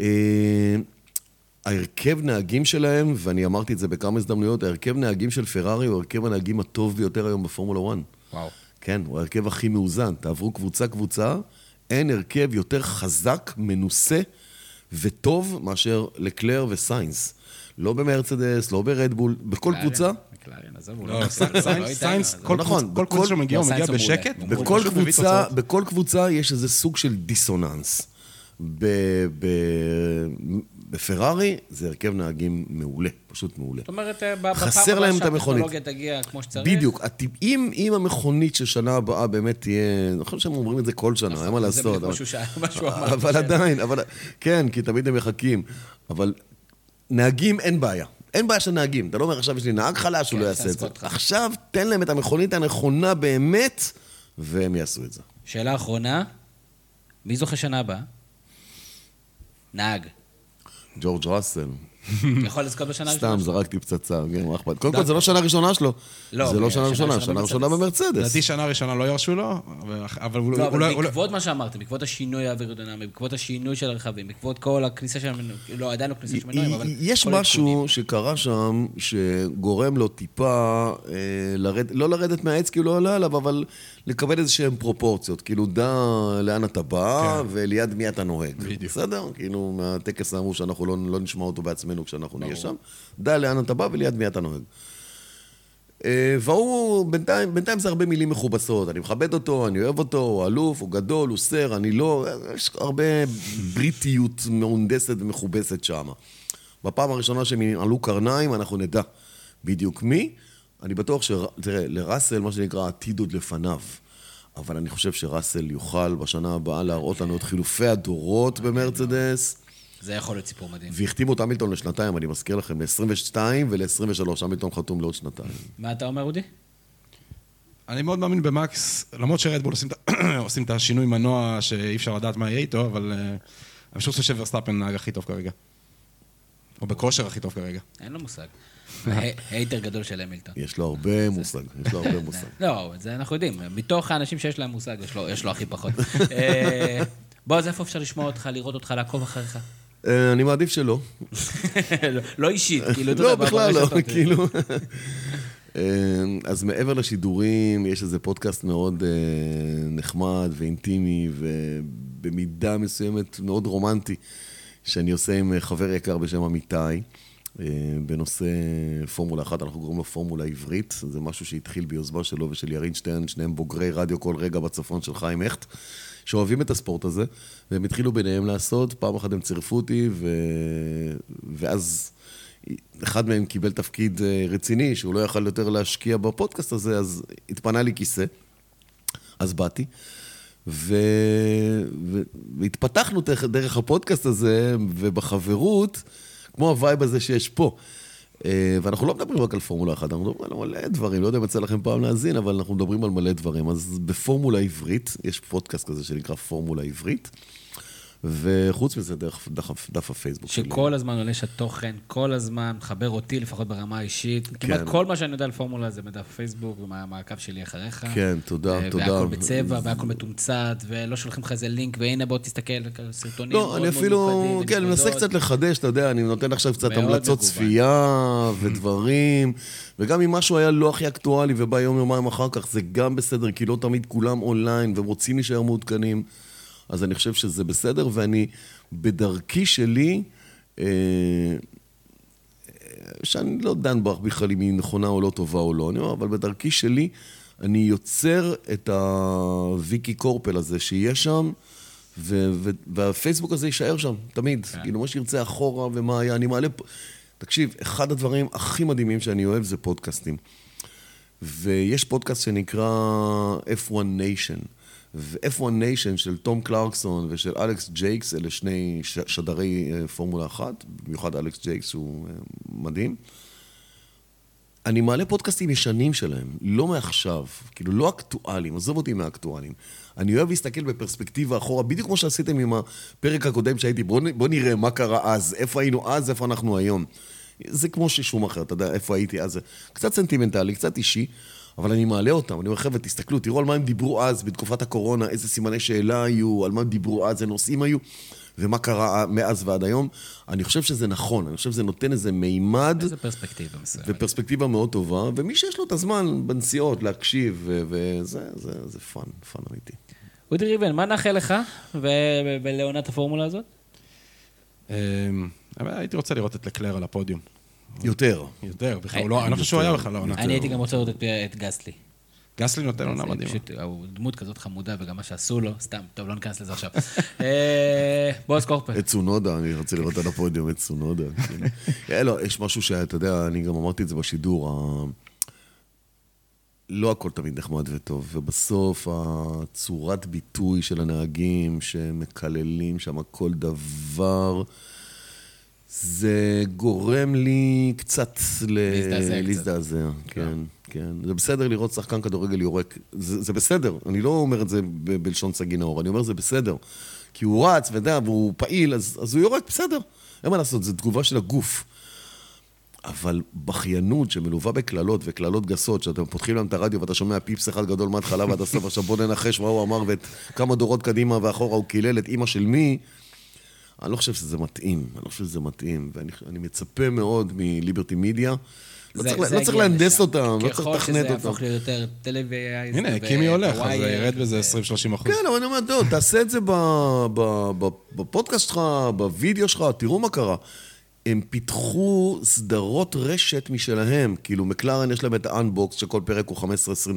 אה, ההרכב נהגים שלהם, ואני אמרתי את זה בכמה הזדמנויות, ההרכב נהגים של פרארי הוא הרכב הנהגים הטוב ביותר היום בפורמולה 1. וואו. כן, הוא ההרכב הכי מאוזן. תעברו קבוצה-קבוצה, אין הרכב יותר חזק, מנוסה וטוב מאשר לקלר וסיינס. לא במרצדס, לא ברדבול, בכל קבוצה, מקלרן, עזוב, הוא לא, לא... סיינס- לא סיינס, כל נכון, קבוצה- שהוא מגיע, הוא מגיע. בשקט. בכל קבוצה יש איזה סוג של דיסוננס. בפרארי זה הרכב נהגים מעולה, פשוט מעולה. זאת אומרת, אה, בפעם חסר הבאה להם את המכונית. שהטכנולוגיה תגיע כמו שצריך. בדיוק. אם, אם המכונית של שנה הבאה באמת תהיה, אני חושב שהם אומרים את זה כל שנה, אין מה זה לעשות. בדיוק מה אבל- שהוא שהוא אמר. אבל עדיין, אבל... כן, כי תמיד הם מחכים. אבל נהגים, אין בעיה. אין בעיה של נהגים. אתה לא אומר, עכשיו יש לי נהג חלש, הוא כן, לא יעשה את זה. אותך. עכשיו, תן להם את המכונית הנכונה באמת, והם יעשו את זה. שאלה אחרונה, מי זוכה שנה הבאה? נהג. ג'ורג' ראסל. יכול לזכות בשנה סתם, הראשונה. זרקתי פצצה, כן, מה אכפת? קודם כל, זה לא שנה ראשונה שלו. לא, זה לא שנה שנה ראשונה, שנה ראשונה במרצדס. לדעתי שנה ראשונה לא ירשו לו, אבל- הוא לא, לא... אבל בעקבות מה שאמרתם, בעקבות השינוי האווירודינמי, בעקבות השינוי של הרכבים, בעקבות כל הכניסה של המנועים, לא, עדיין לא כניסה של מנועים, אבל... יש משהו. שקרה שם, שגורם לו טיפה אה, לרד, לא לרדת מהעץ כי הוא לא עולה עליו, אבל לקבל איזה שהן פרופורציות. כאילו, דע לאן אתה בא, כן. וליד מי אתה נוהג. בדיוק. בסדר? כאילו, מהטקס אמרו שאנחנו לא, לא נשמע אותו בעצמנו כשאנחנו נהיה שם. דע לאן אתה בא וליד מי אתה נוהג. אה, והוא, בינתיים, בינתיים זה הרבה מילים מכובסות. אני מכבד אותו, אני אוהב אותו, הוא אלוף, הוא גדול, הוא סר, אני לא... יש הרבה בריטיות מהונדסת ומכובסת שם. בפעם הראשונה שהם עלו קרניים, אנחנו נדע בדיוק מי. אני בטוח ש... תראה, לראסל, מה שנקרא, עתיד עוד לפניו. אבל אני חושב שראסל יוכל בשנה הבאה להראות לנו את חילופי הדורות במרצדס. זה יכול להיות סיפור מדהים. והחתימו את המילטון לשנתיים, אני מזכיר לכם, ל-22 ול-23. המילטון חתום לעוד שנתיים. מה אתה אומר, אודי? אני מאוד מאמין במקס, למרות שרדבול עושים, את ה- עושים את השינוי מנוע שאי אפשר לדעת מה יהיה איתו, אבל אה, אני חושב שוורסטאפן נהג הכי טוב כרגע. או בכושר הכי טוב כרגע. אין לו מושג. הי- hater גדול של המילטון. יש לו הרבה מושג, יש לו הרבה מושג. לא, את זה אנחנו יודעים. מתוך האנשים שיש להם מושג, יש לו- יש לו הכי פחות. אה, בועז, איפה אפשר לשמוע אותך, לראות אותך, לעקוב אחריך? אה, אני מעדיף שלא. לא- לא אישית, כאילו, אתה לא, יודע, בכלל לא. כאילו... אה, אז מעבר לשידורים, יש איזה פודקאסט מאוד אה, נחמד ואינטימי ובמידה מסוימת מאוד רומנטי, שאני עושה עם חבר יקר בשם אמיתי, אה, בנושא פורמולה אחת, אנחנו קוראים לו פורמולה עברית. זה משהו שהתחיל ביוזמה שלו ושל ירין שטרן, שניהם בוגרי רדיו כל רגע בצפון של חיים הכט. שאוהבים את הספורט הזה, והם התחילו ביניהם לעשות, פעם אחת הם צירפו אותי, ו... ואז אחד מהם קיבל תפקיד אה, רציני, שהוא לא יכל יותר להשקיע בפודקאסט הזה, אז התפנה לי כיסא, אז באתי. ו... והתפתחנו דרך הפודקאסט הזה, ובחברות, כמו ה vibe הזה שיש פה. אה, ואנחנו לא מדברים רק על פורמולה אחת, אנחנו מדברים על מלא דברים, לא יודע אם יצא לכם פעם להאזין, אבל אנחנו מדברים על מלא דברים. אז בפורמולה עברית, יש פודקאסט כזה שנקרא פורמולה עברית, וחוץ מזה, דרך דף, דף הפייסבוק שלי. שכל הזמן עולה שהתוכן, כל הזמן מחבר אותי, לפחות ברמה האישית. כמעט כל מה שאני יודע על פורמולה זה מדף פייסבוק ומהמעקב שלי אחריך. כן, תודה, ו- תודה. והכל בצבע, והכל מתומצת, ולא שולחים לך איזה לינק, והנה בוא תסתכל, סרטונים מאוד לא, מאוד אני אפילו, מיוחדים כן, אני מנסה. קצת לחדש, אתה יודע, אני נותן עכשיו קצת מאוד המלצות מגוון. צפייה ודברים, וגם אם משהו היה לא הכי אקטואלי ובא יום יומיים אחר כך, זה גם בסדר, כי לא תמיד כולם אונליין והם רוצים להישאר מעודכנים, אז אני חושב שזה בסדר, ואני בדרכי שלי, אה, שאני לא דן בה בכלל אם היא נכונה או לא טובה או לא, אני אומר, אבל בדרכי שלי, אני יוצר את הוויקי קורפל הזה שיהיה שם, ו- ו- והפייסבוק הזה יישאר שם, תמיד. כן. כאילו, מה שירצה אחורה ומה היה, אני מעלה... תקשיב, אחד הדברים הכי מדהימים שאני אוהב זה פודקאסטים. ויש פודקאסט שנקרא F1 Nation. ו-F1 Nation של תום קלרקסון ושל אלכס ג'ייקס, אלה שני ש- שדרי אה, פורמולה אחת, במיוחד אלכס ג'ייקס שהוא אה, מדהים. אני מעלה פודקאסטים ישנים שלהם, לא מעכשיו, כאילו לא אקטואליים, עזוב אותי מהאקטואליים. אני אוהב להסתכל בפרספקטיבה אחורה, בדיוק כמו שעשיתם עם הפרק הקודם שהייתי, בוא, נ- בוא נראה מה קרה אז, איפה היינו אז, איפה אנחנו היום. זה כמו ששום אחר, אתה יודע, איפה הייתי אז. קצת סנטימנטלי, קצת אישי, אבל אני מעלה אותם. אני אומר, חבר'ה, תסתכלו, תראו על מה הם דיברו אז, בתקופת הקורונה, איזה סימני שאלה היו, על מה הם דיברו אז, איזה נושאים היו, ומה קרה מאז ועד היום. אני חושב שזה נכון, אני חושב שזה נותן איזה מימד. איזה פרספקטיבה מסוימת. ופרספקטיבה מאוד טובה, ומי שיש לו את הזמן בנסיעות להקשיב, וזה, זה, זה fun, fun אמיתי. אודי ריבן, מה נאחל לך ולעונת הפורמולה הזאת? אבל הייתי רוצה לראות את לקלר על הפודיום. יותר. יותר, בכלל, הוא לא, אני לא חושב שהוא היה בכלל לעונה. אני הייתי גם רוצה לראות את- את גסלי. גסלי נותן עונה מדהימה. פשוט, הוא דמות כזאת חמודה, וגם מה שעשו לו, סתם, טוב, לא ניכנס לזה עכשיו. אה, בועז קורפל. את צונודה, אני רוצה לראות על הפודיום את צונודה. כאילו. אה, לא, יש משהו שאתה יודע, אני גם אמרתי את זה בשידור, לא הכל תמיד נחמד וטוב, ובסוף הצורת ביטוי של הנהגים שמקללים שם כל דבר, זה גורם לי קצת ל- להזדעזע. להזדעזע, כן, כן. זה בסדר לראות שחקן כדורגל יורק, זה, זה בסדר, אני לא אומר את זה ב- בלשון סגי נאור, אני אומר זה בסדר. כי הוא רץ, ואתה יודע, והוא פעיל, אז, אז הוא יורק, בסדר. אין מה לעשות, זו תגובה של הגוף. אבל בכיינות שמלווה בקללות וקללות גסות, שאתם פותחים להם את הרדיו ואתה שומע פיפס אחד גדול מההתחלה ועד הסוף, עכשיו בוא ננחש מה הוא אמר ואת כמה דורות קדימה ואחורה הוא קילל את אימא של מי, אני לא חושב שזה מתאים, אני לא חושב שזה מתאים, ואני מצפה מאוד מליברטי מידיה. לא צריך, לא צריך להנדס אותם, לא צריך לתכנת אותם. ככל שזה יהפוך ליותר טלוויזיה... הנה, קימי הולך, אז זה ירד בזה 20-30 אחוז. כן, אבל אני אומר, תעשה את זה בפודקאסט שלך, בווידאו שלך, תראו מה קרה. הם פיתחו סדרות רשת משלהם. כאילו, מקלרן יש להם את האנבוקס, שכל פרק הוא 15-20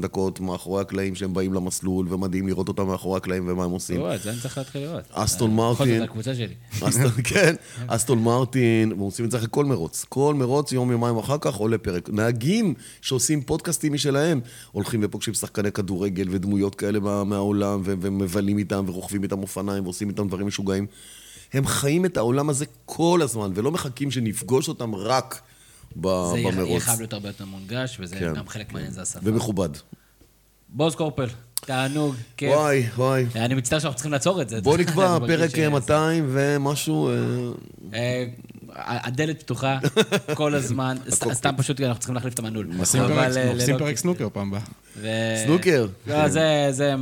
דקות מאחורי הקלעים שהם באים למסלול, ומדהים לראות אותם מאחורי הקלעים ומה הם עושים. רואה, זה אני צריך להתחיל לראות. אסטון מרטין. בכל זאת, הקבוצה שלי. כן, אסטון מרטין, והם עושים את זה אחרי כל מרוץ. כל מרוץ, יום, יומיים אחר כך, עולה פרק. נהגים שעושים פודקאסטים משלהם, הולכים ופוגשים שחקני כדורגל ודמויות כאלה מהעולם, ומבלים איתם, ורוכבים איתם אופניים, ועושים איתם דברים משוגעים. הם חיים את העולם הזה כל הזמן, ולא מחכים שנפגוש אותם רק במרוץ. זה יהיה חייב להיות הרבה יותר מונגש, וזה כן, גם חלק. מהעניין, זה השפה. ומכובד. בוז קורפל, תענוג, כיף. וואי, וואי. אני מצטער שאנחנו צריכים לעצור את זה. בוא נקבע פרק 200 ומשהו... הדלת פתוחה כל הזמן, סתם פשוט אנחנו צריכים להחליף את המנעול. עושים אה, פרק סנוקר פעם הבאה. סנוקר. לא, זה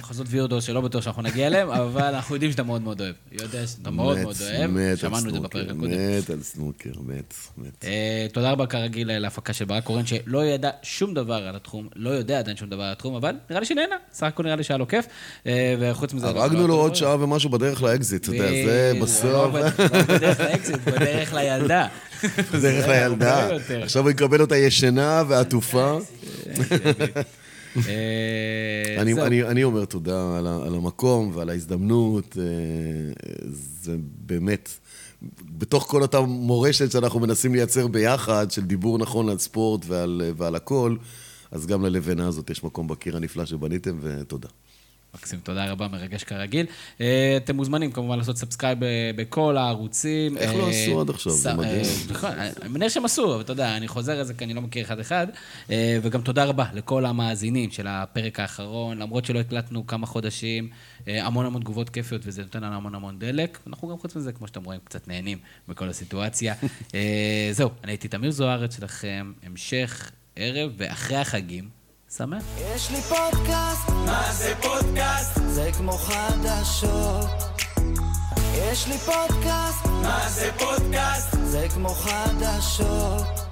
מחוזות וירדו שלא בטוח שאנחנו נגיע אליהם, אבל אנחנו יודעים שאתה מאוד מאוד אוהב. יודע שאתה מאוד מאוד אוהב, שמענו את זה בפרק הקודם. מת על סנוקר, מת, מת. אה, תודה רבה כרגיל להפקה של ברק קורן, שלא ידע שום דבר על התחום, לא יודע עדיין שום דבר על התחום, אבל נראה לי שנהנה, סך הכל נראה לי שהיה לו כיף, אה, וחוץ מזה... הרגנו לו עוד שעה ומשהו בדרך לאקזיט, אתה יודע, זה בסוף... לא בדרך לאקזיט, בדרך לילדה. בדרך לילדה. עכשיו הוא יקבל אותה ישנה ועטופה. אה, אני אומר תודה על המקום ועל ההזדמנות. אה, זה באמת, בתוך כל אותה מורשת שאנחנו מנסים לייצר ביחד, של דיבור נכון על ספורט ועל הכל, אז גם ללבנה הזאת יש מקום בקיר הנפלא שבניתם, ותודה. מקסים, תודה רבה, מרגש כרגיל. אה, אתם מוזמנים כמובן לעשות subscribe בכל הערוצים. איך לא אה, עשו עד עכשיו? זה מדהים. נכון, אני מניח שהם עשו, אבל אתה יודע, אני חוזר על זה כי אני לא מכיר אחד-אחד. אה, וגם תודה רבה לכל המאזינים של הפרק האחרון, למרות שלא הקלטנו כמה חודשים, המון המון תגובות כיפיות, וזה נותן לנו המון המון דלק. אנחנו גם חוץ מזה, כמו שאתם רואים, קצת נהנים מכל הסיטואציה. זהו, אני הייתי תמיר זוארץ שלכם, המשך ערב, ואחרי החגים, שמח. יש לי פודקאסט, מה זה פודקאסט? זה כמו חדשות. יש לי פודקאסט, מה זה פודקאסט? זה כמו חדשות.